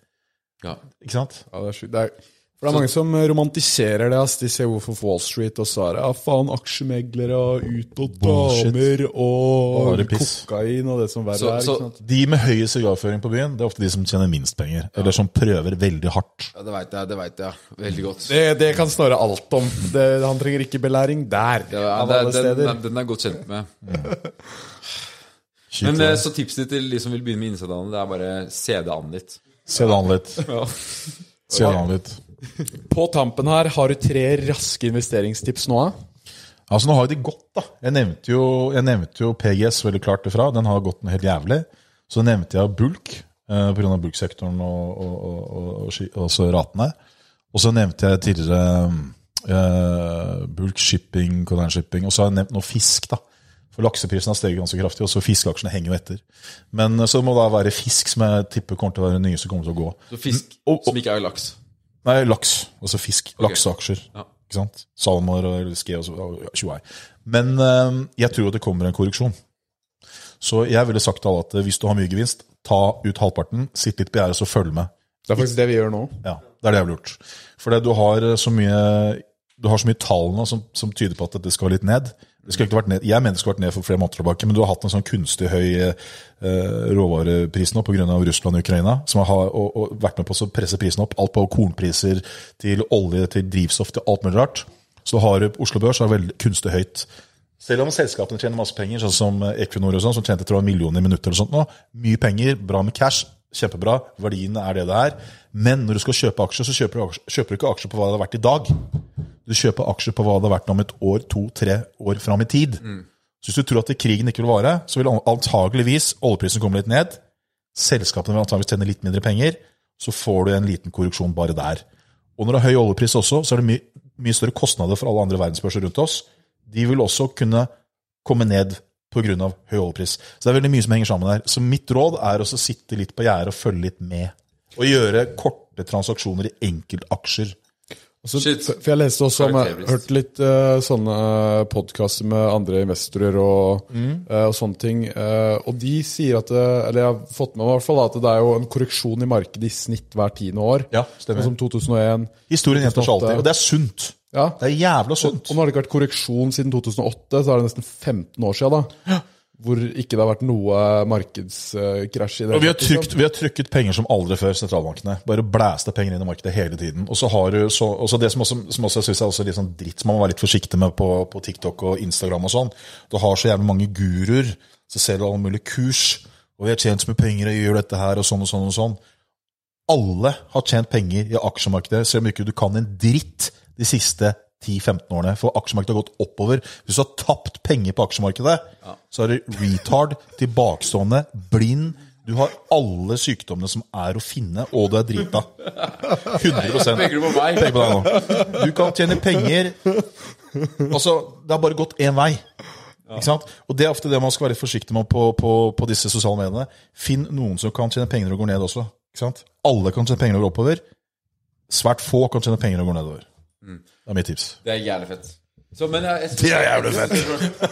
Ja. Ikke sant? Ja, det er sjukt. For det er mange som romantiserer det. ass. De ser Wolf of Wall Street, og så er det ja, faen, aksjemeglere og ut og Bullshit. damer og Bare piss. kokain og det som verre Så- er. så- ikke sant? De med høy sigarføring på byen, det er ofte de som tjener minst penger. Eller som prøver veldig hardt. ja, det veit jeg. Det vet jeg veldig godt. Det, det kan Snorre alt om. Det, han trenger ikke belæring der. Ja, av det, alle den, steder. den, den er godt kjent med. Kjipt, Men det. eh, så tipset ditt til de som vil begynne med innsidehandel, det er bare se det an litt. Se det an litt. Ja. Se det an litt. På tampen her, har du tre raske investeringstips nå? Altså, nå har jo de gått, da. Jeg nevnte jo, jeg nevnte jo PGS veldig klart ifra. Den har gått helt jævlig. Så nevnte jeg bulk, eh, pga. bulksektoren og, og, og, og, og, ski- ratene. Og så nevnte jeg tidligere eh, bulk shipping, container shipping. Og så har jeg nevnt noe fisk, da. For lakseprisen har steget ganske kraftig, og så fiskeaksjene henger jo etter. Men eh, så må det da være fisk, som jeg tipper kommer til å være den nye som kommer til å gå. Så fisk Og- og- som ikke er laks. Nei, laks. Altså fisk. Lakseaksjer. Ja. Ikke sant? Salmer og ske og så. Men eh, jeg tror at det kommer en korreksjon. Så jeg ville sagt til alle at eh, hvis du har mye gevinst, ta ut halvparten, sitt litt på gjerdet, så følg med. Det er faktisk det vi gjør nå. Ja, Det er det jeg ville gjort. For du har eh, så mye du har så mye tall nå som, som tyder på at dette skal litt ned. Det skulle ikke vært ned. Jeg mener det skulle vært ned for flere måneder tilbake, men du har hatt en sånn kunstig høy eh, råvarepris nå pga. Russland og Ukraina, som har og, og vært med på å presse prisen opp. Alt på kornpriser til olje, til drivstoff, til alt mulig rart. Så har du Oslo Børs er veldig kunstig høyt. Selv om selskapene tjener masse penger, sånn som Equinor og sånn, som tjente tror jeg, millioner i minuttet eller sånt nå, mye penger, bra med cash, kjempebra, verdiene er det det er. Men når du skal kjøpe aksjer, så kjøper du, aksjer, kjøper du ikke aksjer på hva det har vært i dag. Du kjøper aksjer på hva det har vært om et år, to, tre år fram i tid. Så hvis du tror at krigen ikke vil vare, så vil antageligvis oljeprisen komme litt ned. Selskapene vil antageligvis tjene litt mindre penger. Så får du en liten korreksjon bare der. Og når det er høy oljepris også, så er det mye, mye større kostnader for alle andre verdensbørser rundt oss. De vil også kunne komme ned pga. høy oljepris. Så det er veldig mye som henger sammen der. Så mitt råd er å sitte litt på gjerdet og følge litt med. Og gjøre korte transaksjoner i enkeltaksjer. Så, for jeg leste også om, jeg Karakterbrist. hørte litt uh, sånne podkaster med andre investorer og, eh, og sånne ting. Uh, og de sier at det, Eller jeg har fått med meg i hvert fall at det er jo en korreksjon i markedet i snitt hver tiende år. Ja, stemmer. Sånn som 2001. Historien gjentar seg alltid, og det er sunt. Ja. Det er jævla sunt. Og nå har det ikke vært korreksjon siden 2008, så er det nesten 15 år siden. da. Hvor ikke det har vært noe markedskrasj i det. Og vi har, tatt, liksom. trykt, vi har trykket penger som aldri før, sentralbankene. Bare blæste penger inn i markedet hele tiden. Og så har du så, det som også, som også synes er litt sånn dritt, som man må være litt forsiktig med på, på TikTok og Instagram og sånn. Du har så jævlig mange guruer, så ser du alle mulige kurs, og vi har tjent så mye penger og gjør dette her og sånn og sånn og sånn. Alle har tjent penger i aksjemarkedet, selv om ikke du kan en dritt de siste 10-15 årene. For aksjemarkedet har gått oppover. Hvis du har tapt penger på aksjemarkedet, så er du retard, tilbakestående, blind. Du har alle sykdommene som er å finne, og du er drita. 100 Peker du på meg? Tenk på deg nå. Du kan tjene penger Altså, det har bare gått én vei. Ikke sant? Og Det er ofte det man skal være forsiktig med på, på, på disse sosiale mediene. Finn noen som kan tjene penger og gå ned også. Ikke sant? Alle kan tjene penger og går oppover. Svært få kan tjene penger og gå nedover. Det er mitt tips. Det er jævlig fett. Så, men jeg, jeg, Det er jævlig fett.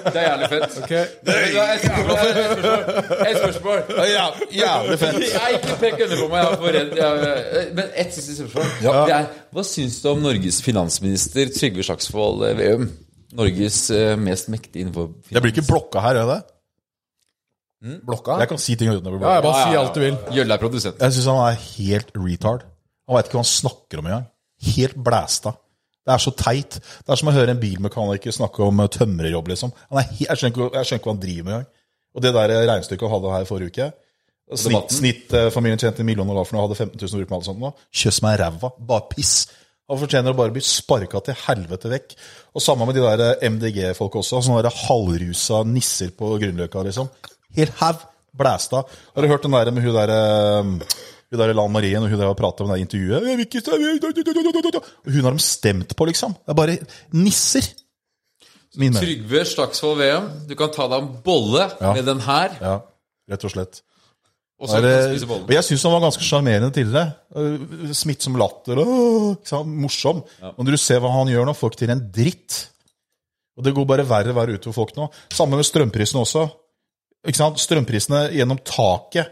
Det er jævlig fett. Okay. Det er et spørsmål. Et spørsmål. Ja, jævlig fett. Jeg ikke pek under på meg, jeg er for redd. Jeg, men ett siste spørsmål. Det er, hva syns du om Norges finansminister Trygve Slagsvold Veum? Norges eh, mest mektige innenfor Jeg blir ikke blokka her, gjør jeg det? Blokka? Jeg kan si ting uten å bli blokka. Ja, bare si alt du vil. Gjølle er produsent. Jeg syns han er helt retard. Han veit ikke hva han snakker om engang. Helt blæsta. Det er så teit. Det er som å høre en bilmekaniker snakke om eh, tømrerjobb, liksom. Han er jeg, skjønner ikke, jeg skjønner ikke hva han driver med engang. Og det der regnestykket han hadde her forrige uke Snitt, eh, Snittfamilien tjente en million dollar for noe, hadde 15 000 å bruke med alt sånt nå. Kjøss meg ræva. Bare piss. Han fortjener å bare bli sparka til helvete vekk. Og samme med de der eh, MDG-folka også. Sånne der halvrusa nisser på Grünerløkka, liksom. Helt haug. Blæsta. Har du hørt den der med hun der eh, hun der Lan Marie når hun der har pratet om det intervjuet? Hun har de stemt på, liksom. Det er bare nisser. Mine. Trygve Slagsvold Veum, du kan ta deg en bolle Ja. med den her, Ja, rett og slett. og så Er kan du spise og bollen. jeg syns han var ganske sjarmerende tidligere. Øh, Smittsom latter og morsom. Ja. Og når du ser hva han gjør nå, får ikke til en dritt. Og det går bare verre og verre utover folk nå. Samme med strømprisene også. Strømprisene gjennom taket.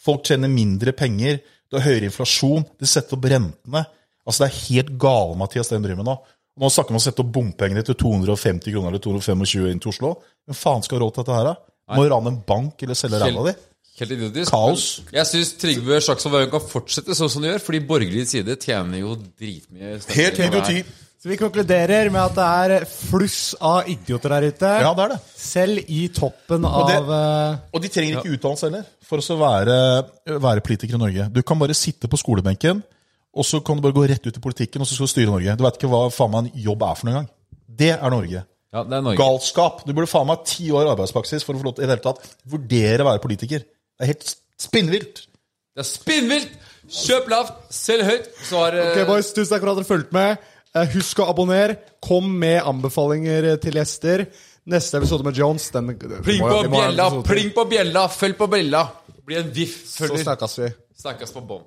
Folk tjener mindre penger. Det er høyere inflasjon. Det setter opp rentene. Altså Det er helt gale, Mathias, det drømmen nå. Nå snakker man om å sette opp bompengene til 250 kroner eller 225 inn til Oslo. Hvem faen skal ha råd til dette her, da? Må rane en bank eller selge ræva di? Helt idiotisk. Kaos. Jeg syns Trygve Slagsvold Veum kan fortsette sånn som han gjør, fordi borgerlig side tjener jo dritmye. Helt idioti. Så vi konkluderer med at det er fluss av idioter der ute. Ja, det er det. Selv i toppen Og det- av eh, Og de trenger ikke utdannelse heller for å være, være politiker i Norge. Du kan bare sitte på skolebenken, og så kan du bare gå rett ut i politikken, og så skal du styre Norge. Du vet ikke hva faen meg en jobb er for noen gang. Det er Norge. Ja, det er Norge. Galskap. Du burde faen meg ha ti år arbeidspraksis for å få lov til i det hele tatt vurdere å være politiker. Det er helt spinnvilt. Det er spinnvilt! Kjøp lavt, selg høyt. Så har eh, Ok, boys, Tusen takk for at dere fulgte med. Eh, Husk å abonnere. Kom med anbefalinger til gjester. Neste episode med Jones den, Pling på bjella, pling på bjella, følg på bjella. Bli en viff. Så snakkes vi. Snakkes på bånn.